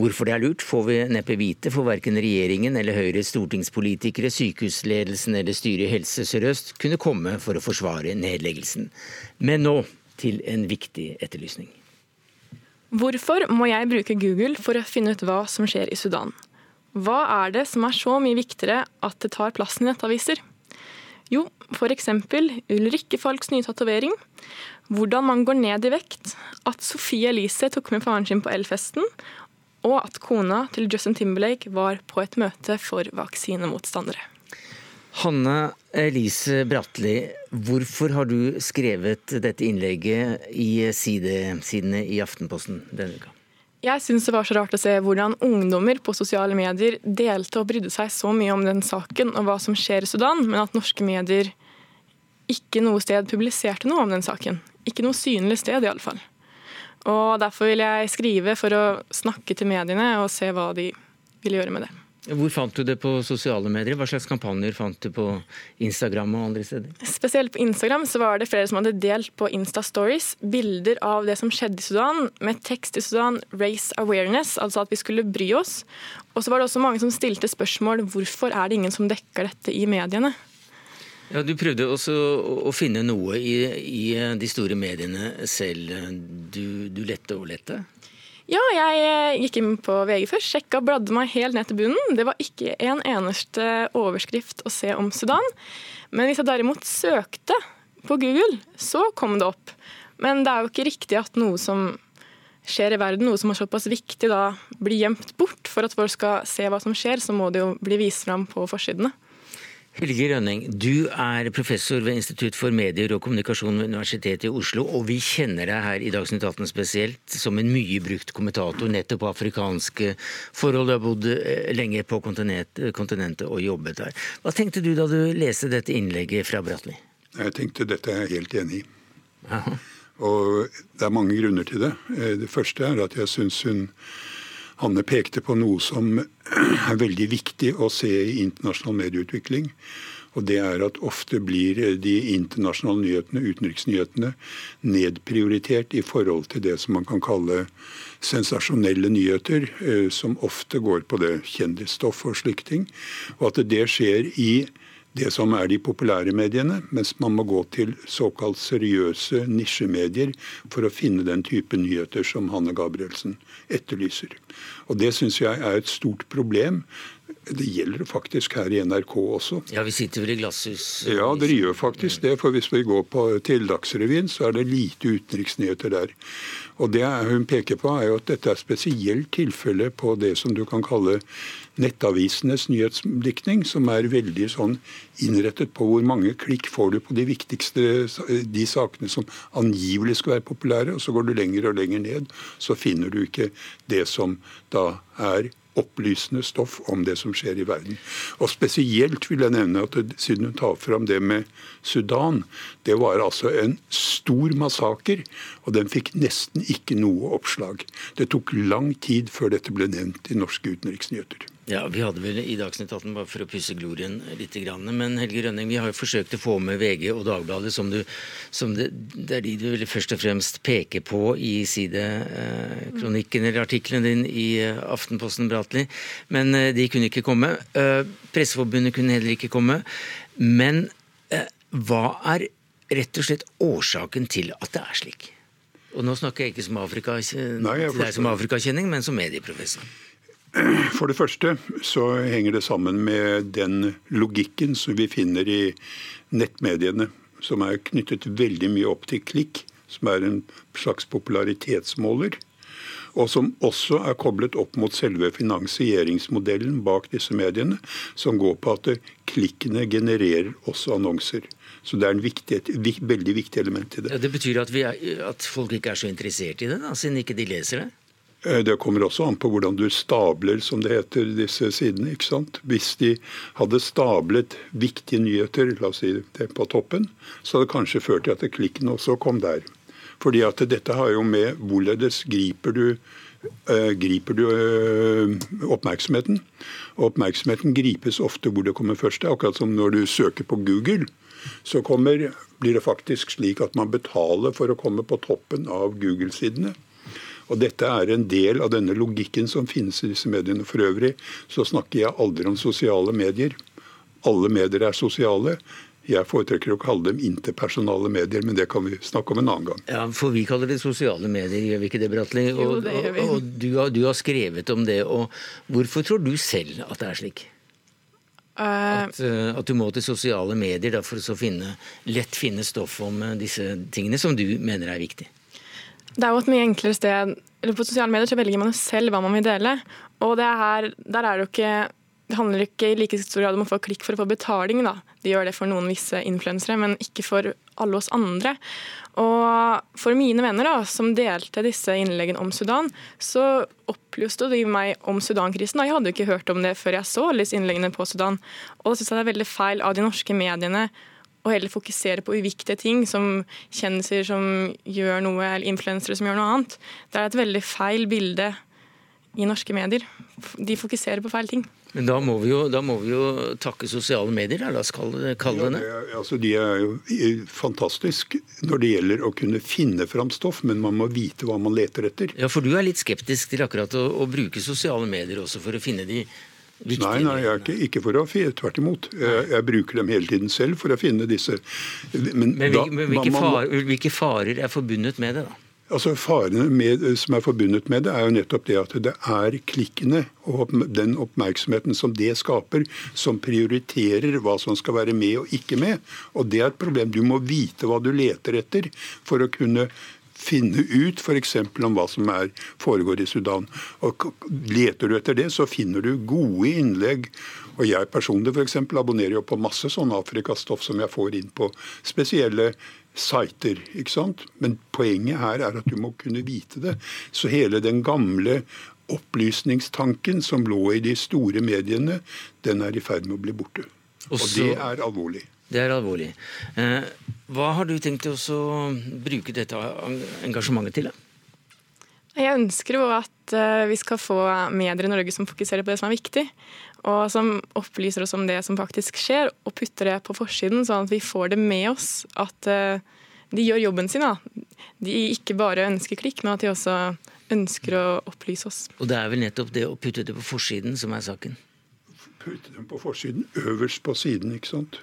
Hvorfor det er lurt, får vi neppe vite, for verken regjeringen eller Høyres stortingspolitikere, sykehusledelsen eller styret i Helse Sør-Øst kunne komme for å forsvare nedleggelsen. Men nå til en viktig etterlysning. Hvorfor må jeg bruke Google for å finne ut hva som skjer i Sudan? Hva er det som er så mye viktigere at det tar plassen i nettaviser? Jo, f.eks. Ulrikke Falks nye tatovering, hvordan man går ned i vekt, at Sophie Elise tok med faren sin på Elfesten, og at kona til Justin Timberlake var på et møte for vaksinemotstandere. Hanne Elise Bratli, hvorfor har du skrevet dette innlegget i sidesidene i Aftenposten denne uka? Jeg syns det var så rart å se hvordan ungdommer på sosiale medier delte og brydde seg så mye om den saken og hva som skjer i Sudan, men at norske medier ikke noe sted publiserte noe om den saken. Ikke noe synlig sted, i alle fall. Og Derfor vil jeg skrive for å snakke til mediene og se hva de vil gjøre med det. Hvor fant du det på sosiale medier? Hva slags kampanjer fant du på Instagram og andre steder? Spesielt på Instagram så var det flere som hadde delt på Insta-stories bilder av det som skjedde i Sudan, med tekst i Sudan 'race awareness', altså at vi skulle bry oss. Og så var det også mange som stilte spørsmål hvorfor er det ingen som dekker dette i mediene? Ja, Du prøvde også å finne noe i, i de store mediene selv. Du, du lette og lette? Ja, jeg eh, gikk inn på VG først, sjekka, bladde meg helt ned til bunnen. Det var ikke en eneste overskrift å se om Sudan. Men hvis jeg derimot søkte på Google, så kom det opp. Men det er jo ikke riktig at noe som skjer i verden, noe som er såpass viktig, da blir gjemt bort. For at folk skal se hva som skjer, så må det jo bli vist fram på forsidene. Helge Rønning, du er professor ved Institutt for medier og kommunikasjon ved Universitetet i Oslo, og vi kjenner deg her i Dagsnytt 18 spesielt som en mye brukt kommentator nettopp på afrikanske forhold. Du har bodd eh, lenge på kontinentet og jobbet der. Hva tenkte du da du leste dette innlegget fra Bratli? Jeg tenkte dette er jeg helt enig i. Aha. Og det er mange grunner til det. Eh, det første er at jeg syns hun Hanne pekte på noe som <clears throat> er veldig viktig å se i internasjonal medieutvikling. Og det er at ofte blir de internasjonale nyhetene, utenriksnyhetene, nedprioritert i forhold til det som man kan kalle sensasjonelle nyheter, eh, som ofte går på det kjendisstoff og slike ting. Og at det skjer i det som er de populære mediene, mens man må gå til såkalt seriøse nisjemedier for å finne den type nyheter som Hanne Gabrielsen etterlyser. Og Det syns jeg er et stort problem. Det gjelder faktisk her i NRK også. Ja, Vi sitter vel i glasshus? Ja, dere gjør faktisk det. For hvis vi går på, til Dagsrevyen, så er det lite utenriksnyheter der. Og Det hun peker på, er jo at dette er spesielt tilfelle på det som du kan kalle nettavisenes nyhetsdiktning, som er veldig sånn innrettet på hvor mange klikk får du på de viktigste de sakene som angivelig skal være populære, og så går du lenger og lenger ned, så finner du ikke det som da er opplysende stoff om det som skjer i verden. Og Spesielt vil jeg nevne at siden hun tar fram det med Sudan, det var altså en stor massaker, og den fikk nesten ikke noe oppslag. Det tok lang tid før dette ble nevnt i norske utenriksnyheter. Ja, Vi hadde vel i Dagsnytt 18, bare for å pusse glorien litt. Men Helge Rønning, vi har jo forsøkt å få med VG og Dagbladet, som, du, som det, det, er de du vil først og fremst peke på i sidekronikken eh, eller artikkelen din i eh, Aftenposten Bratli. Men eh, de kunne ikke komme. Eh, Presseforbundet kunne heller ikke komme. Men hva er rett og slett årsaken til at det er slik? Og nå snakker jeg ikke som Afrika, Nei, til deg som afrikakjenning, men som medieprofessor. For det første så henger det sammen med den logikken som vi finner i nettmediene, som er knyttet veldig mye opp til klikk, som er en slags popularitetsmåler. Og som også er koblet opp mot selve finansieringsmodellen bak disse mediene, som går på at klikkene genererer også annonser. Så det er viktig, et veldig viktig element i det. Ja, det betyr at, er, at, folk ikke er så interessert i det, da, siden ikke de leser det? Eh, det kommer også an på hvordan du stabler, som det heter, disse sidene. ikke sant? Hvis de hadde stablet viktige nyheter la oss si det på toppen, så hadde det kanskje ført til at klikken også kom der. Fordi at dette har jo med hvorledes griper du uh, griper du uh, oppmerksomheten. Og oppmerksomheten gripes ofte hvor det kommer først. Akkurat som når du søker på Google så kommer, blir det faktisk slik at man betaler for å komme på toppen av Google-sidene. Og Dette er en del av denne logikken som finnes i disse mediene. For øvrig så snakker jeg aldri om sosiale medier. Alle medier er sosiale. Jeg foretrekker å kalle dem interpersonale medier, men det kan vi snakke om en annen gang. Ja, For vi kaller det sosiale medier, gjør vi ikke det, Bratli? Og, jo, det gjør vi. og, og du, har, du, har, skrevet om det. og Hvorfor tror du selv at det er slik? At, eh, at, du må til sosiale medier da, for å finne, lett finne stoff om eh, disse tingene som du mener er viktig? Det er jo et mye enklere sted. På sosiale medier så velger man jo selv hva man vil dele. Og her, der er det jo ikke det handler ikke i like stor grad om å få klikk for å få betaling. Da. De gjør det for noen visse influensere, men ikke for alle oss andre. Og for mine venner da, som delte disse innleggene om Sudan, så opplyste de meg om Sudan-krisen. Jeg hadde jo ikke hørt om det før jeg så disse innleggene på Sudan. Og da syns jeg det er veldig feil av de norske mediene å heller fokusere på uviktige ting, som kjendiser som gjør noe, eller influensere som gjør noe annet. Det er et veldig feil bilde i norske medier. De fokuserer på feil ting. Men da må vi jo, må vi jo takke sosiale medier, la oss kalle det, kalle det. Ja, altså, de er jo fantastiske når det gjelder å kunne finne fram stoff, men man må vite hva man leter etter. Ja, For du er litt skeptisk til akkurat å, å bruke sosiale medier også for å finne de viktige Nei, nei, jeg er ikke, ikke for å tvert imot. Jeg, jeg, bruker dem hele tiden selv for å finne disse. Men, men, da, men hvilke, man, farer, hvilke farer er forbundet med det, da? Altså Farene med, som er forbundet med det, er jo nettopp det at det er klikkene og den oppmerksomheten som det skaper, som prioriterer hva som skal være med og ikke med. Og det er et problem. Du må vite hva du leter etter for å kunne finne ut f.eks. om hva som er, foregår i Sudan. Og Leter du etter det, så finner du gode innlegg. Og Jeg personlig for eksempel, abonnerer jo på masse sånn Afrikastoff som jeg får inn på spesielle sider. ikke sant? Men poenget her er at du må kunne vite det. Så hele den gamle opplysningstanken som lå i de store mediene, den er i ferd med å bli borte. Og det er alvorlig. Det er alvorlig. Eh, hva har du tenkt å bruke dette engasjementet til? Jeg ønsker jo at eh, vi skal få medier i Norge som fokuserer på det som er viktig. Og som opplyser oss om det som faktisk skjer, og putter det på forsiden, sånn at vi får det med oss. At uh, de gjør jobben sin. da. De ikke bare ønsker klikk, men at de også ønsker å opplyse oss. Og det er vel nettopp det å putte det på forsiden som er saken? Putte dem på forsiden, øverst på siden, ikke sant.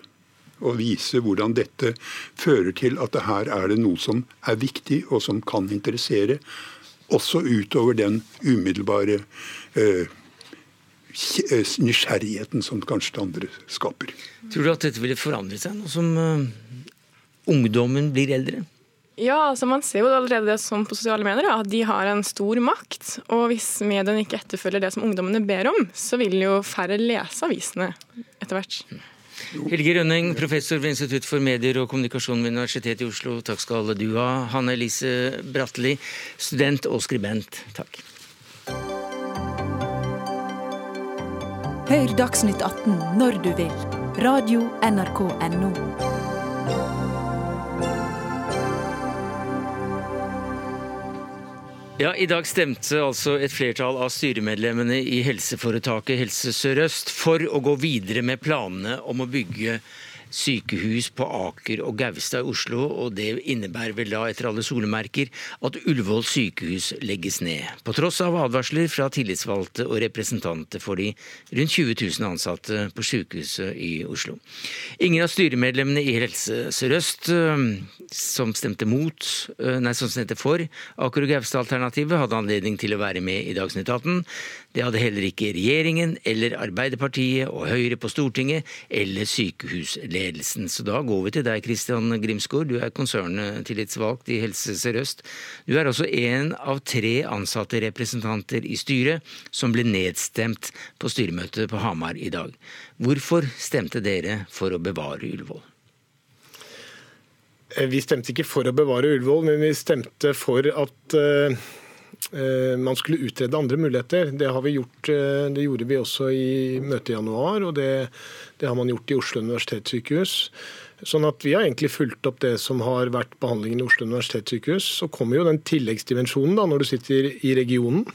Og vise hvordan dette fører til at det her er det noe som er viktig, og som kan interessere. Også utover den umiddelbare eh, Eh, nysgjerrigheten som kanskje det andre skaper. Tror du at dette ville forandre seg nå som uh, ungdommen blir eldre? Ja, altså man ser jo allerede det som på sosiale medier, at de har en stor makt. Og hvis mediene ikke etterfølger det som ungdommene ber om, så vil jo færre lese avisene etter hvert. Helge Rønning, professor ved Institutt for medier og kommunikasjon ved Universitetet i Oslo. Takk skal du ha. Hanne Elise Bratteli, student og skribent. Takk. Hør Dagsnytt 18 når du vil. Radio NRK Radio.nrk.no. Ja, I dag stemte altså et flertall av styremedlemmene i helseforetaket Helse Sør-Øst for å gå videre med planene om å bygge sykehus på Aker og Gaustad i Oslo, og det innebærer vel da, etter alle solemerker, at Ullevål sykehus legges ned. På tross av advarsler fra tillitsvalgte og representanter for de rundt 20 000 ansatte på sykehuset i Oslo. Ingen av styremedlemmene i Helse Sør-Øst eh, som stemte mot, eh, nei, som stemte for Aker og Gaustad-alternativet, hadde anledning til å være med i Dagsnytt 18. Det hadde heller ikke regjeringen eller Arbeiderpartiet og Høyre på Stortinget eller sykehusledelsen. Så da går vi til deg, Kristian Grimsgaard. Du er konserntillitsvalgt i Helse Sør-Øst. Du er også en av tre ansatte representanter i styret som ble nedstemt på styremøtet på Hamar i dag. Hvorfor stemte dere for å bevare Ullevål? Eh, vi stemte ikke for å bevare Ullevål, men vi stemte for at uh, man skulle utrede andre muligheter. Det, har vi gjort, uh, det gjorde vi også i møtet i januar, og det, det, har man gjort i Oslo universitetssykehus. Sånn at Vi har egentlig fulgt opp det som har vært behandlingen i Oslo universitetssykehus. Så kommer jo den tilleggsdimensjonen da, når du sitter i regionen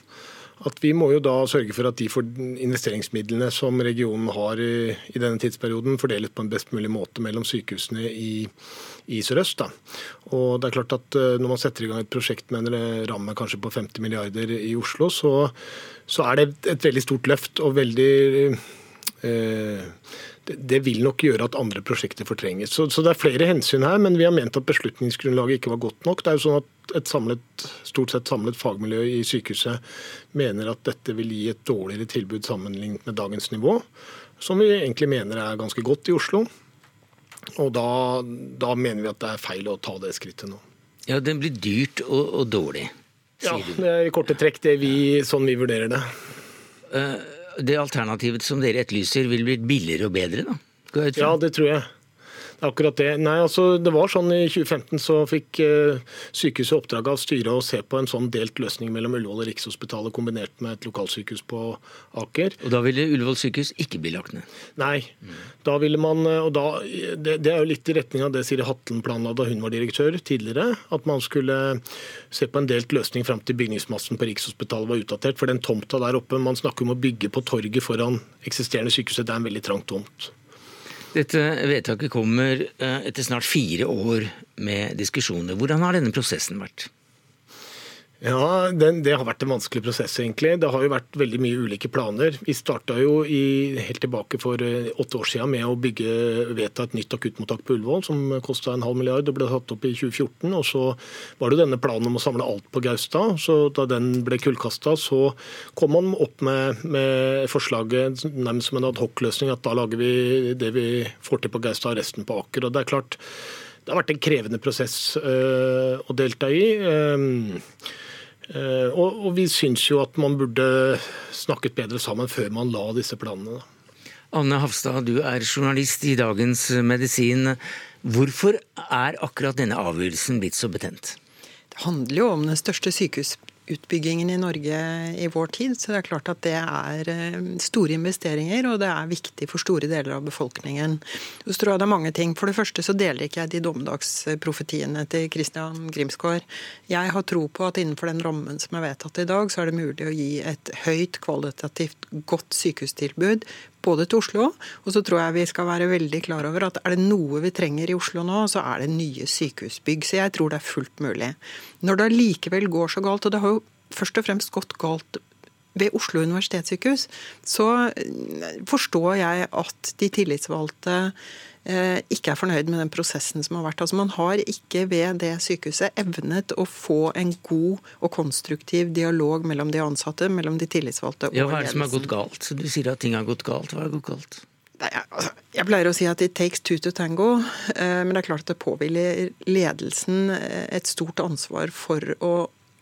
at vi må jo da sørge for at de investeringsmidlene som regionen har i, denne tidsperioden, fordeles på en best mulig måte mellom sykehusene i, i Sør-Øst. Og det er klart at eh, Når man setter i gang et prosjekt med en ramme kanskje på 50 milliarder i Oslo, så, så er det et, et veldig stort løft og veldig eh, det vil nok gjøre at andre prosjekter fortrenges. Så, så, det er flere hensyn her, men vi har ment at beslutningsgrunnlaget ikke var godt nok. Det er jo sånn at Et samlet, stort sett samlet fagmiljø i sykehuset mener at dette vil gi et dårligere tilbud sammenlignet med dagens nivå, som vi egentlig mener er ganske godt i Oslo. Og da, da mener vi at det er feil å ta det skrittet nå. Ja, Den blir dyrt og, og dårlig, sier ja, du. Ja, det er i korte trekk det vi, sånn vi vurderer det. Uh, det alternativet som dere etterlyser, vil bli billigere og bedre? da? Ja, det tror jeg. Akkurat det. Nei, altså, det var sånn I 2015 så fikk eh, sykehuset oppdrag av styret å se på en sånn delt løsning mellom Ullevål og Rikshospitalet kombinert med et lokalsykehus på Aker. Og Da ville Ullevål sykehus ikke bli lagt ned? Nei. Mm. Da ville man, eh, og da, det, det, er jo litt i retning av det Siri Hatlen planla da hun var direktør tidligere. At man skulle se på en delt løsning fram til bygningsmassen på Rikshospitalet var utdatert. For den tomta der oppe, man snakker om å bygge på torget foran eksisterende sykehuset, det er en veldig trang tomt. Dette vedtaket kommer eh, etter snart fire år med diskusjoner. Hvordan har denne prosessen vært? Ja, den, Det har vært en vanskelig prosess, egentlig. Det har jo vært veldig mye ulike planer. Vi starta jo helt tilbake for eh, åtte år siden med å bygge, vedta et nytt akuttmottak på Ullevål, som kosta en halv milliard og ble tatt opp i 2014. Og så var det denne planen om å samle alt på Gaustad. Så da den ble kullkasta, så kom man opp med, med forslaget nærmest som en adhocløsning, at da lager vi det vi får til på Gaustad og resten på Aker. Og det er klart, det har vært en krevende prosess øh, å delta i. Eh, og, og vi syns jo at man burde snakket bedre sammen før man la disse planene. Anne Hafstad, du er journalist i Dagens Medisin. Hvorfor er akkurat denne avgjørelsen blitt så betent? Det handler jo om den største sykehus utbyggingen i Norge i vår tid. Så det er klart at det er eh, store investeringer, og det er viktig for store deler av befolkningen. Så tror jeg det er mange ting. For det første så deler ikke jeg de dommedagsprofetiene til Christian Grimsgaard. Jeg har tro på at innenfor den rammen som er vedtatt i dag, så er det mulig å gi et høyt kvalitativt godt sykehustilbud både til Oslo, og så tror jeg vi skal være veldig klar over at er det noe vi trenger i Oslo nå, så er det nye sykehusbygg. Så jeg tror det er fullt mulig. Når det allikevel går så galt, og det har jo først og fremst gått galt ved Oslo universitetssykehus, så forstår jeg at de tillitsvalgte Eh, ikke er fornøyd med den prosessen som har vært. Altså Man har ikke ved det sykehuset evnet å få en god og konstruktiv dialog mellom de ansatte, mellom de tillitsvalgte og ledelsen. Ja, Hva er det som har gått galt? Du sier at ting har gått galt. Hva har gått galt? Nei, jeg pleier å si at it takes two to tango, eh, men det er klart at det påhviler ledelsen eh, et stort ansvar for å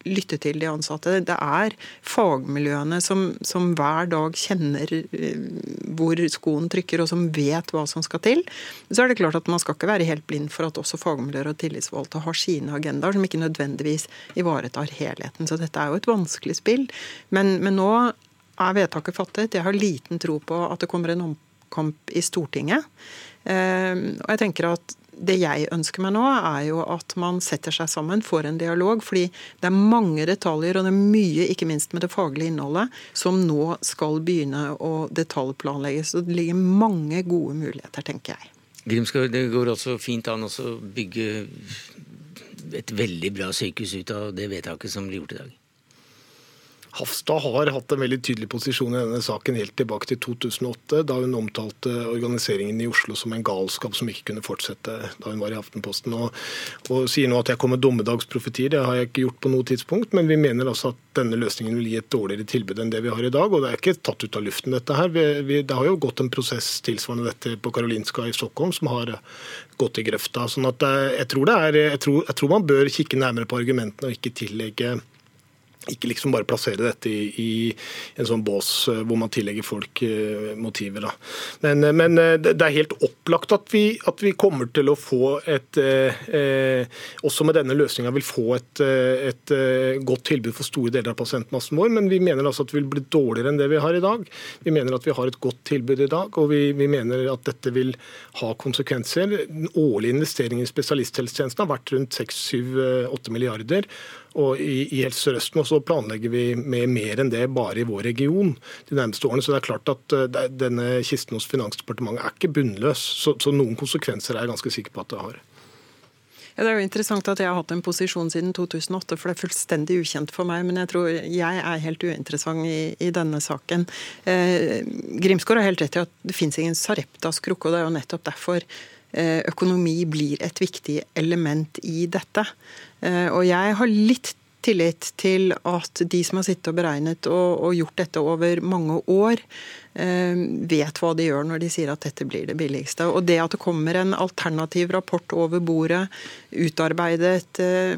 lytte til de ansatte. Det er fagmiljøene som, som, hver dag kjenner eh, hvor skoen trykker, og som vet hva som skal til. Så er det klart at man skal ikke være helt blind for at også fagmiljøer og tillitsvalgte har sine agendaer som ikke nødvendigvis ivaretar helheten. Så dette er jo et vanskelig spill. Men, men nå er vedtaket fattet. Jeg har liten tro på at det kommer en omkamp i Stortinget. Eh, og jeg tenker at det jeg ønsker meg nå, er jo at man setter seg sammen, får en dialog. Fordi det er mange detaljer, og det er mye, ikke minst med det faglige innholdet, som nå skal begynne å detaljplanlegges. Og det ligger mange gode muligheter, tenker jeg. Grimskog, det går også fint an å bygge et veldig bra sykehus ut av det vedtaket som blir gjort i dag? Hafstad har hatt en veldig tydelig posisjon i denne saken helt tilbake til 2008, da hun omtalte organiseringen i Oslo som en galskap som ikke kunne fortsette da hun var i Aftenposten. Og, og sier nå at jeg kommer med dommedagsprofetier. Det har jeg ikke gjort på noe tidspunkt, men vi mener altså at denne løsningen vil gi et dårligere tilbud enn det vi har i dag. Og det er ikke tatt ut av luften, dette her. Vi, vi, det har jo gått en prosess tilsvarende dette på Karolinska i Stockholm, som har gått i grøfta. sånn at eh, jeg tror, er, jeg tror, jeg tror man bør kikke nærmere på argumentene og ikke tillegge ikke liksom bare plassere dette i, i, en sånn bås eh, hvor man tillegger folk uh, motiver. Da. Men, eh, men det er helt opplagt at vi, at vi, kommer til å få et eh, Også med denne løsninga vil få et, et godt tilbud for store deler av pasientmassen vår. Men vi mener altså at det vil bli dårligere enn det vi har i dag. Vi mener at vi har et godt tilbud i dag, og vi, vi mener at dette vil ha konsekvenser. Den årlige investeringen i spesialisthelsetjenesten har vært rundt 6-7-8 milliarder og i, i Helse Sør-Øst så planlegger vi med mer enn det bare i vår region de nærmeste årene. Så det er klart at det, denne kisten hos Finansdepartementet er ikke bunnløs. Så, så, noen konsekvenser er jeg ganske sikker på at det har. Ja, det er jo interessant at jeg har hatt en posisjon siden 2008, for det er fullstendig ukjent for meg. Men jeg tror jeg er helt uinteressant i, i denne saken. Eh, Grimsgaard har helt rett i at det fins ingen Sareptas krukke, og det er jo nettopp derfor eh, økonomi blir et viktig element i dette. Eh, og jeg har litt tillit til at de som har sittet og beregnet og, og gjort dette over mange år, Eh, vet hva de gjør når de sier at dette blir det billigste. Og det at det kommer en alternativ rapport over bordet, utarbeidet eh,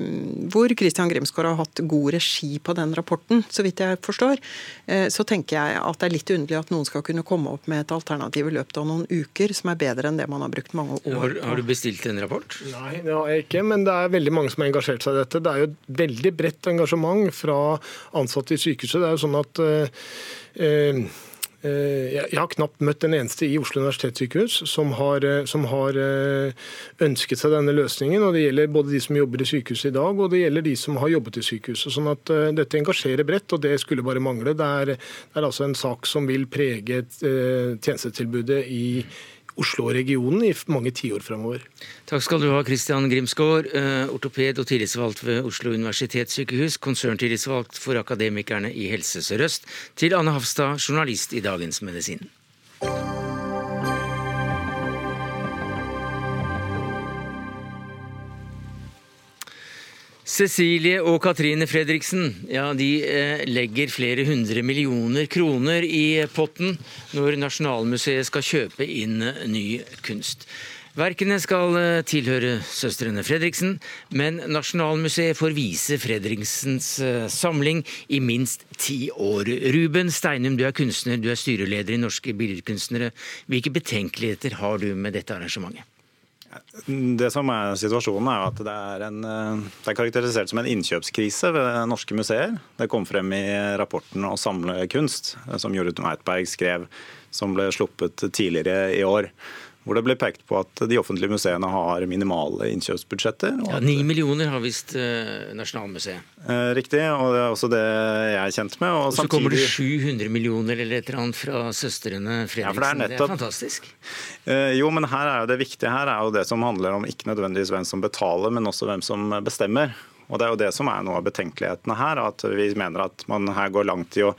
hvor Christian Grimsgaard har hatt god regi på den rapporten, så vidt jeg forstår, eh, så tenker jeg at det er litt underlig at noen skal kunne komme opp med et alternativ i løpet av noen uker som er bedre enn det man har brukt mange år Har, har du bestilt en rapport? Nei, det har jeg ikke, men det er veldig mange som har engasjert seg i dette. Det er jo et veldig bredt engasjement fra ansatte i sykehuset. Det er jo sånn at eh, Eh, jeg har knapt møtt en eneste i Oslo universitetssykehus som har, eh, som har, eh, ønsket seg denne løsningen. og Det gjelder både de som jobber i sykehuset i dag, og det gjelder de som har jobbet i sykehuset. sånn at Dette engasjerer bredt, og det skulle bare mangle. Det er, det er altså en sak som vil prege tjenestetilbudet i Oslo og regionen i mange tiår framover. Takk skal du ha, Christian Grimsgaard, ortoped og tillitsvalgt ved Oslo universitetssykehus, konserntillitsvalgt for Akademikerne i Helse Sør-Øst, til Anne Hafstad, journalist i Dagens Medisin. Cecilie og Katrine Fredriksen ja, de eh, legger flere hundre millioner kroner i potten når Nasjonalmuseet skal kjøpe inn eh, ny kunst. Verkene skal eh, tilhøre søstrene Fredriksen, men Nasjonalmuseet får vise Fredriksens samling i minst ti år. Ruben Steinum, du er kunstner, du er styreleder i Norske Billedkunstnere. Hvilke betenkeligheter har du med dette arrangementet? Det som er Situasjonen er at det er, en, eh, det er karakterisert som en innkjøpskrise ved norske museer. Det kom frem i rapporten å samle kunst, som Jorunn Meitberg skrev, som ble sluppet tidligere i år hvor det ble pekt på at de offentlige museene har minimale innkjøpsbudsjetter. Ja, Ni millioner har visst uh, Nasjonalmuseet. Eh, riktig, og det er også det jeg er kjent med. Og, og så samtidig... kommer det 700 millioner eller et eller annet fra søstrene Fredriksen. Ja, det, er nettopp... det er fantastisk. Eh, jo, men her er jo det viktige her er jo det som handler om ikke nødvendigvis hvem som betaler, men også hvem som bestemmer. Og Det er jo det som er noe av betenkelighetene her. at Vi mener at man her går langt i å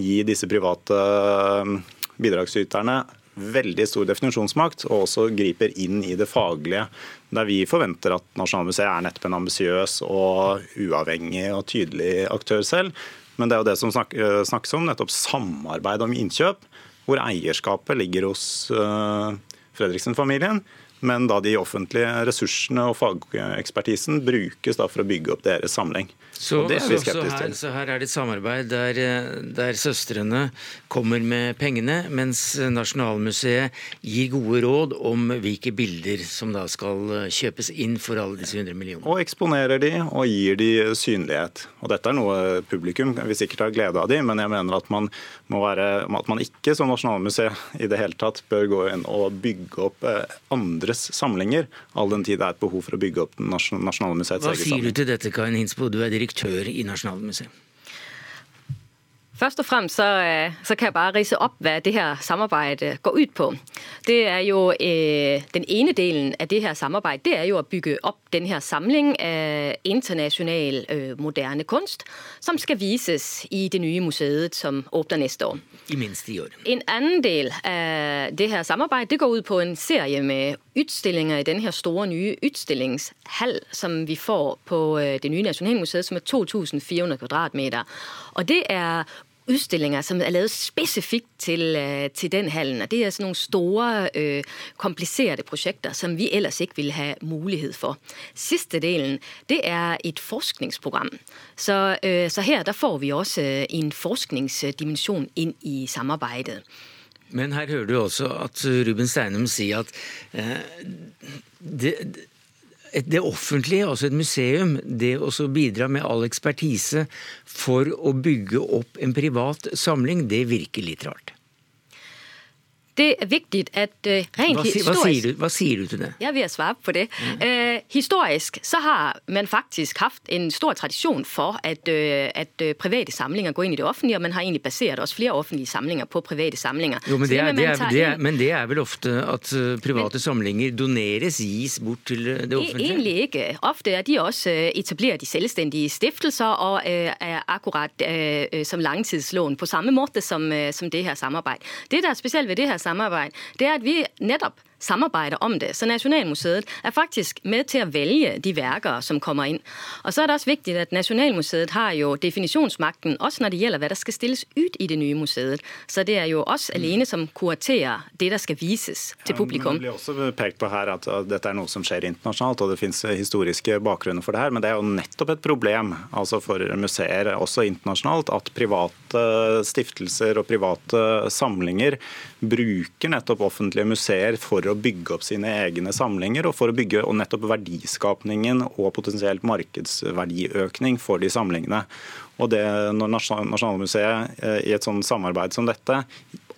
gi disse private eh, bidragsyterne veldig stor definisjonsmakt, og også griper inn i det faglige. Der vi forventer at Nasjonalmuseet er nettopp en ambisiøs og uavhengig og tydelig aktør selv. Men det er jo det som snakkes om, nettopp samarbeid om innkjøp, hvor eierskapet ligger hos uh, Fredriksen-familien. Men da de offentlige ressursene og fagekspertisen brukes da for å bygge opp deres samling. Så, så, så, her, så, her, er det et samarbeid der, der, søstrene kommer med pengene, mens Nasjonalmuseet gir gode råd om hvilke bilder som da skal kjøpes inn for alle disse 100 millionene. Og eksponerer de og gir de synlighet. Og Dette er noe publikum vi sikkert har glede av de, men jeg mener at man, være, at man ikke som Nasjonalmuseet i det hele tatt bør gå inn og bygge opp eh, andres samlinger, all den tid det er et behov for å bygge opp Nasjonalmuseets egen samling. Hva sier du til dette, Karin Hinsbo? Du er direktør i Nasjonalmuseet. Først og fremst så, øh, så, kan jeg bare rise opp hva det her samarbeidet går ut på. Det er jo eh, Den ene delen av det her samarbeidet det er jo å bygge opp den her samling av internasjonal eh, moderne kunst som skal vises i det nye museet som åpner neste år. I minst i år. En annen del av det her samarbeidet det går ut på en serie med utstillinger i den her store nye utstillingshall som vi får på det nye Nasjonalmuseet, som er 2400 kvadratmeter. Og det er utstillinger som er lavet spesifikt til, øh, til, den hallen. Og det er sånne store, øh, kompliserte prosjekter som vi ellers ikke ville ha mulighet for. Siste delen det er et forskningsprogram. Så, øh, så her får vi også øh, en forskningsdimensjon inn i samarbeidet. Men her hører du også at Ruben Steinum sier at eh, det, det offentlige, altså et museum, det også bidrar med all ekspertise for å bygge opp en privat samling, det virker litt rart. Det er viktig at uh, rent hva, historisk hva sier, du, hva sier, du, til det? Jeg vil svare på det. Mm. Uh, historisk så har man faktisk hatt en stor tradisjon for at, uh, at private samlinger går inn i det offentlige, og man har egentlig basert også flere offentlige samlinger på private samlinger. Jo, men, det er, det er, det er, men det er, vel ofte at private men, samlinger doneres, gis bort til det e- offentlige? Egentlig ikke. Ofte er de også etablert i selvstendige stiftelser og er akkurat som langtidslån, på samme måte som, som det her samarbeidet. Det der er spesielt ved det her samarbeid, det er at vi nettopp samarbeider om det. Så Nasjonalmuseet er faktisk med til å velge de verker som kommer inn. Og så er det også viktig at Nasjonalmuseet har jo definisjonsmakten også når det gjelder hva der skal stilles ut i det nye museet. Så det er jo oss alene som kuraterer det der skal vises til publikum. Ja, det blir også pekt på her at dette er noe som skjer internasjonalt, og det finnes historiske bakgrunner for det her. Men det er jo nettopp et problem altså for museer, også internasjonalt, at private stiftelser og private samlinger bruker nettopp offentlige museer for å bygge opp sine egne samlinger, og for å bygge nettopp verdiskapningen og potensielt markedsverdiøkning for de samlingene. Og det, Når Nasjonalmuseet eh, i et sånt samarbeid som dette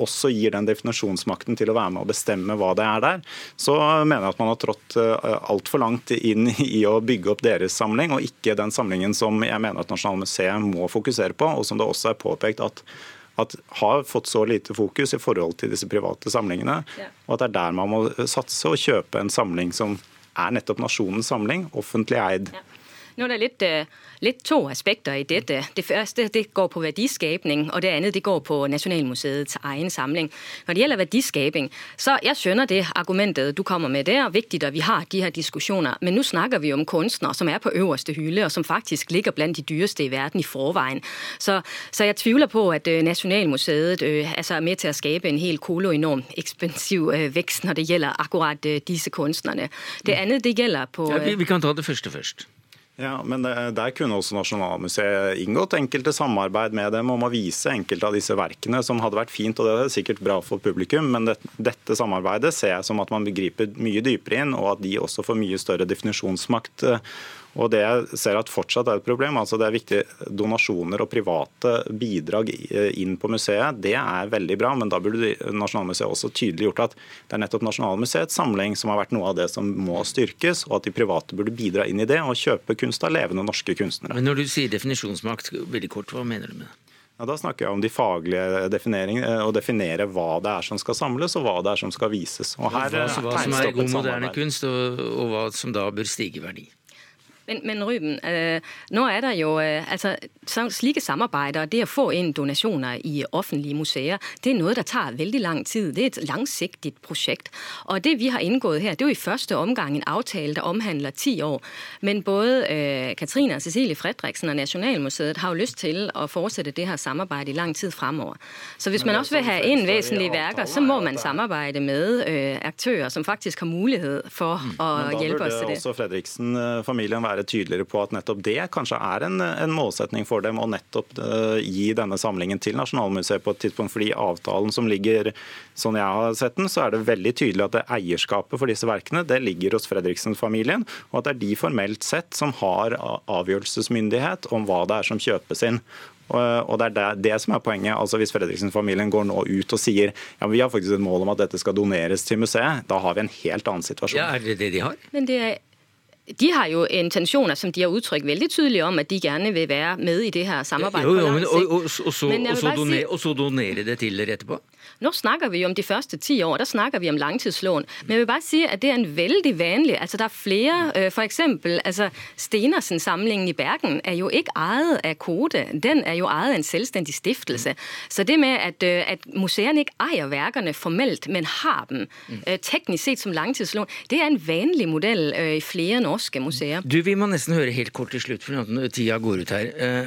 også gir den definisjonsmakten til å være med og bestemme hva det er der, så mener jeg at man har trådt eh, altfor langt inn <laughs> i å bygge opp deres samling, og ikke den samlingen som jeg mener at Nasjonalmuseet må fokusere på, og som det også er påpekt at at har fått så lite fokus i forhold til disse private samlingene. Og at det er der man må satse og kjøpe en samling som er nettopp nasjonens samling, offentlig eid. Ja. Nå er det litt, øh, litt, to aspekter i dette. Det første det går på verdiskapning, og det andre det går på Nasjonalmuseets egen samling. Når det gjelder verdiskaping, så jeg skjønner det argumentet du kommer med. Det er viktig at vi har de her diskusjoner. Men nå snakker vi om kunstnere som er på øverste hylle, og som faktisk ligger blant de dyreste i verden i forveien. Så, så jeg tviler på at øh, Nasjonalmuseet øh, altså er med til å skape en helt koloenorm ekspensiv vekst når det gjelder akkurat disse kunstnerne. Det andre det gjelder på ja, vi, vi kan ta det første først. Ja, men Der kunne også Nasjonalmuseet inngått enkelte samarbeid med dem om å vise enkelte av disse verkene, som hadde vært fint. og Det er sikkert bra for publikum, men det, dette samarbeidet ser jeg som at man begriper mye dypere inn, og at de også får mye større definisjonsmakt og Det jeg ser at fortsatt er et problem, altså det er viktig donasjoner og private bidrag inn på museet. Det er veldig bra, men da burde Nasjonalmuseet også tydeliggjort at det er nettopp Nasjonalmuseets samling som har vært noe av det som må styrkes, og at de private burde bidra inn i det og kjøpe kunst av levende norske kunstnere. Men Når du sier definisjonsmakt, veldig kort, hva mener du med det? Ja, da snakker jeg om de faglige defineringene, og definere hva det er som skal samles og hva det er som skal vises. Og her, hva, hva som er god moderne kunst, og, og hva som da bør stige i verdi. Men, men Ruben, øh, nå er det jo øh, altså, slike samarbeider, det å få inn donasjoner i offentlige museer, det er noe som tar veldig lang tid. Det er et langsiktig prosjekt. Og det vi har inngått her, det er jo i første omgang en avtale der omhandler ti år. Men både øh, Katrine og Cecilie Fredriksen og Nasjonalmuseet har jo lyst til å fortsette det her samarbeidet i lang tid fremover. Så hvis man også vil ha inn vesentlige verker, så må man samarbeide med øh, aktører som faktisk har mulighet for mm. å hjelpe oss til det. Men da burde også Fredriksen-familien være være tydeligere på at nettopp det kanskje er en, en målsetning for dem, å nettopp uh, gi denne samlingen til Nasjonalmuseet på et tidspunkt. fordi avtalen som ligger, sånn jeg har sett den, så er det veldig tydelig at det eierskapet for disse verkene det ligger hos Fredriksen-familien, og at det er de formelt sett som har avgjørelsesmyndighet om hva det er som kjøpes inn. Og Det er det, det, som er poenget. Altså Hvis Fredriksen-familien går nå ut og sier ja, vi har faktisk et mål om at dette skal doneres til museet, da har vi en helt annen situasjon. Ja, Er det det de har? Men det er de har jo intensjoner som de har uttrykt veldig tydelig om at de gjerne vil være med i det her samarbeidet. Jo, jo, men, og, og, og, så, og, så donere, si- og så donere det til dere etterpå? Nå snakker vi jo om de første ti år, der snakker vi om langtidslån. Men jeg vil bare si at det er en veldig vanlig altså Det er flere, øh, for eksempel altså Stenersen-samlingen i Bergen er jo ikke eid av Kode. Den er jo eid av en selvstendig stiftelse. Så det med at, øh, at museene ikke eier verkene formelt, men har dem øh, teknisk sett som langtidslån, det er en vanlig modell i flere norske museer. Du, Vi må nesten høre helt kort til slutt, for tida går ut her. Eh,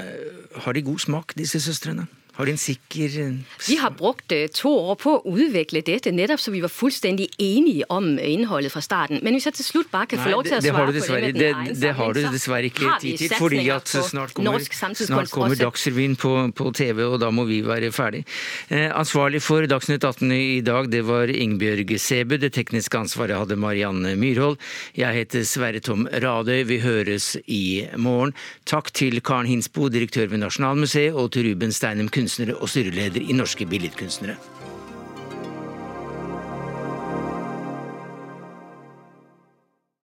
har de god smak, disse søstrene? Har du en sikker eh, Vi har brukt øh, to år på å utvikle dette, nettopp så vi var fullstendig enige om innholdet fra starten. Men hvis jeg til slutt bare kan få lov til å det, det svare på det med det, egen det har du dessverre ikke tid til, fordi at snart kommer, snart kommer. Dagsrevyen på, på TV, og da må vi være ferdig. Eh, ansvarlig for Dagsnytt 18 i dag, det var Ingebjørg Sæbø. Det tekniske ansvaret hadde Marianne Myrhold. Jeg heter Sverre Tom Radøy. Vi høres i morgen. Takk til Karen Hinsbo, direktør ved Nasjonalmuseet, og til Ruben Steinum, kunstner og styreleder i Norske Billedkunstnere.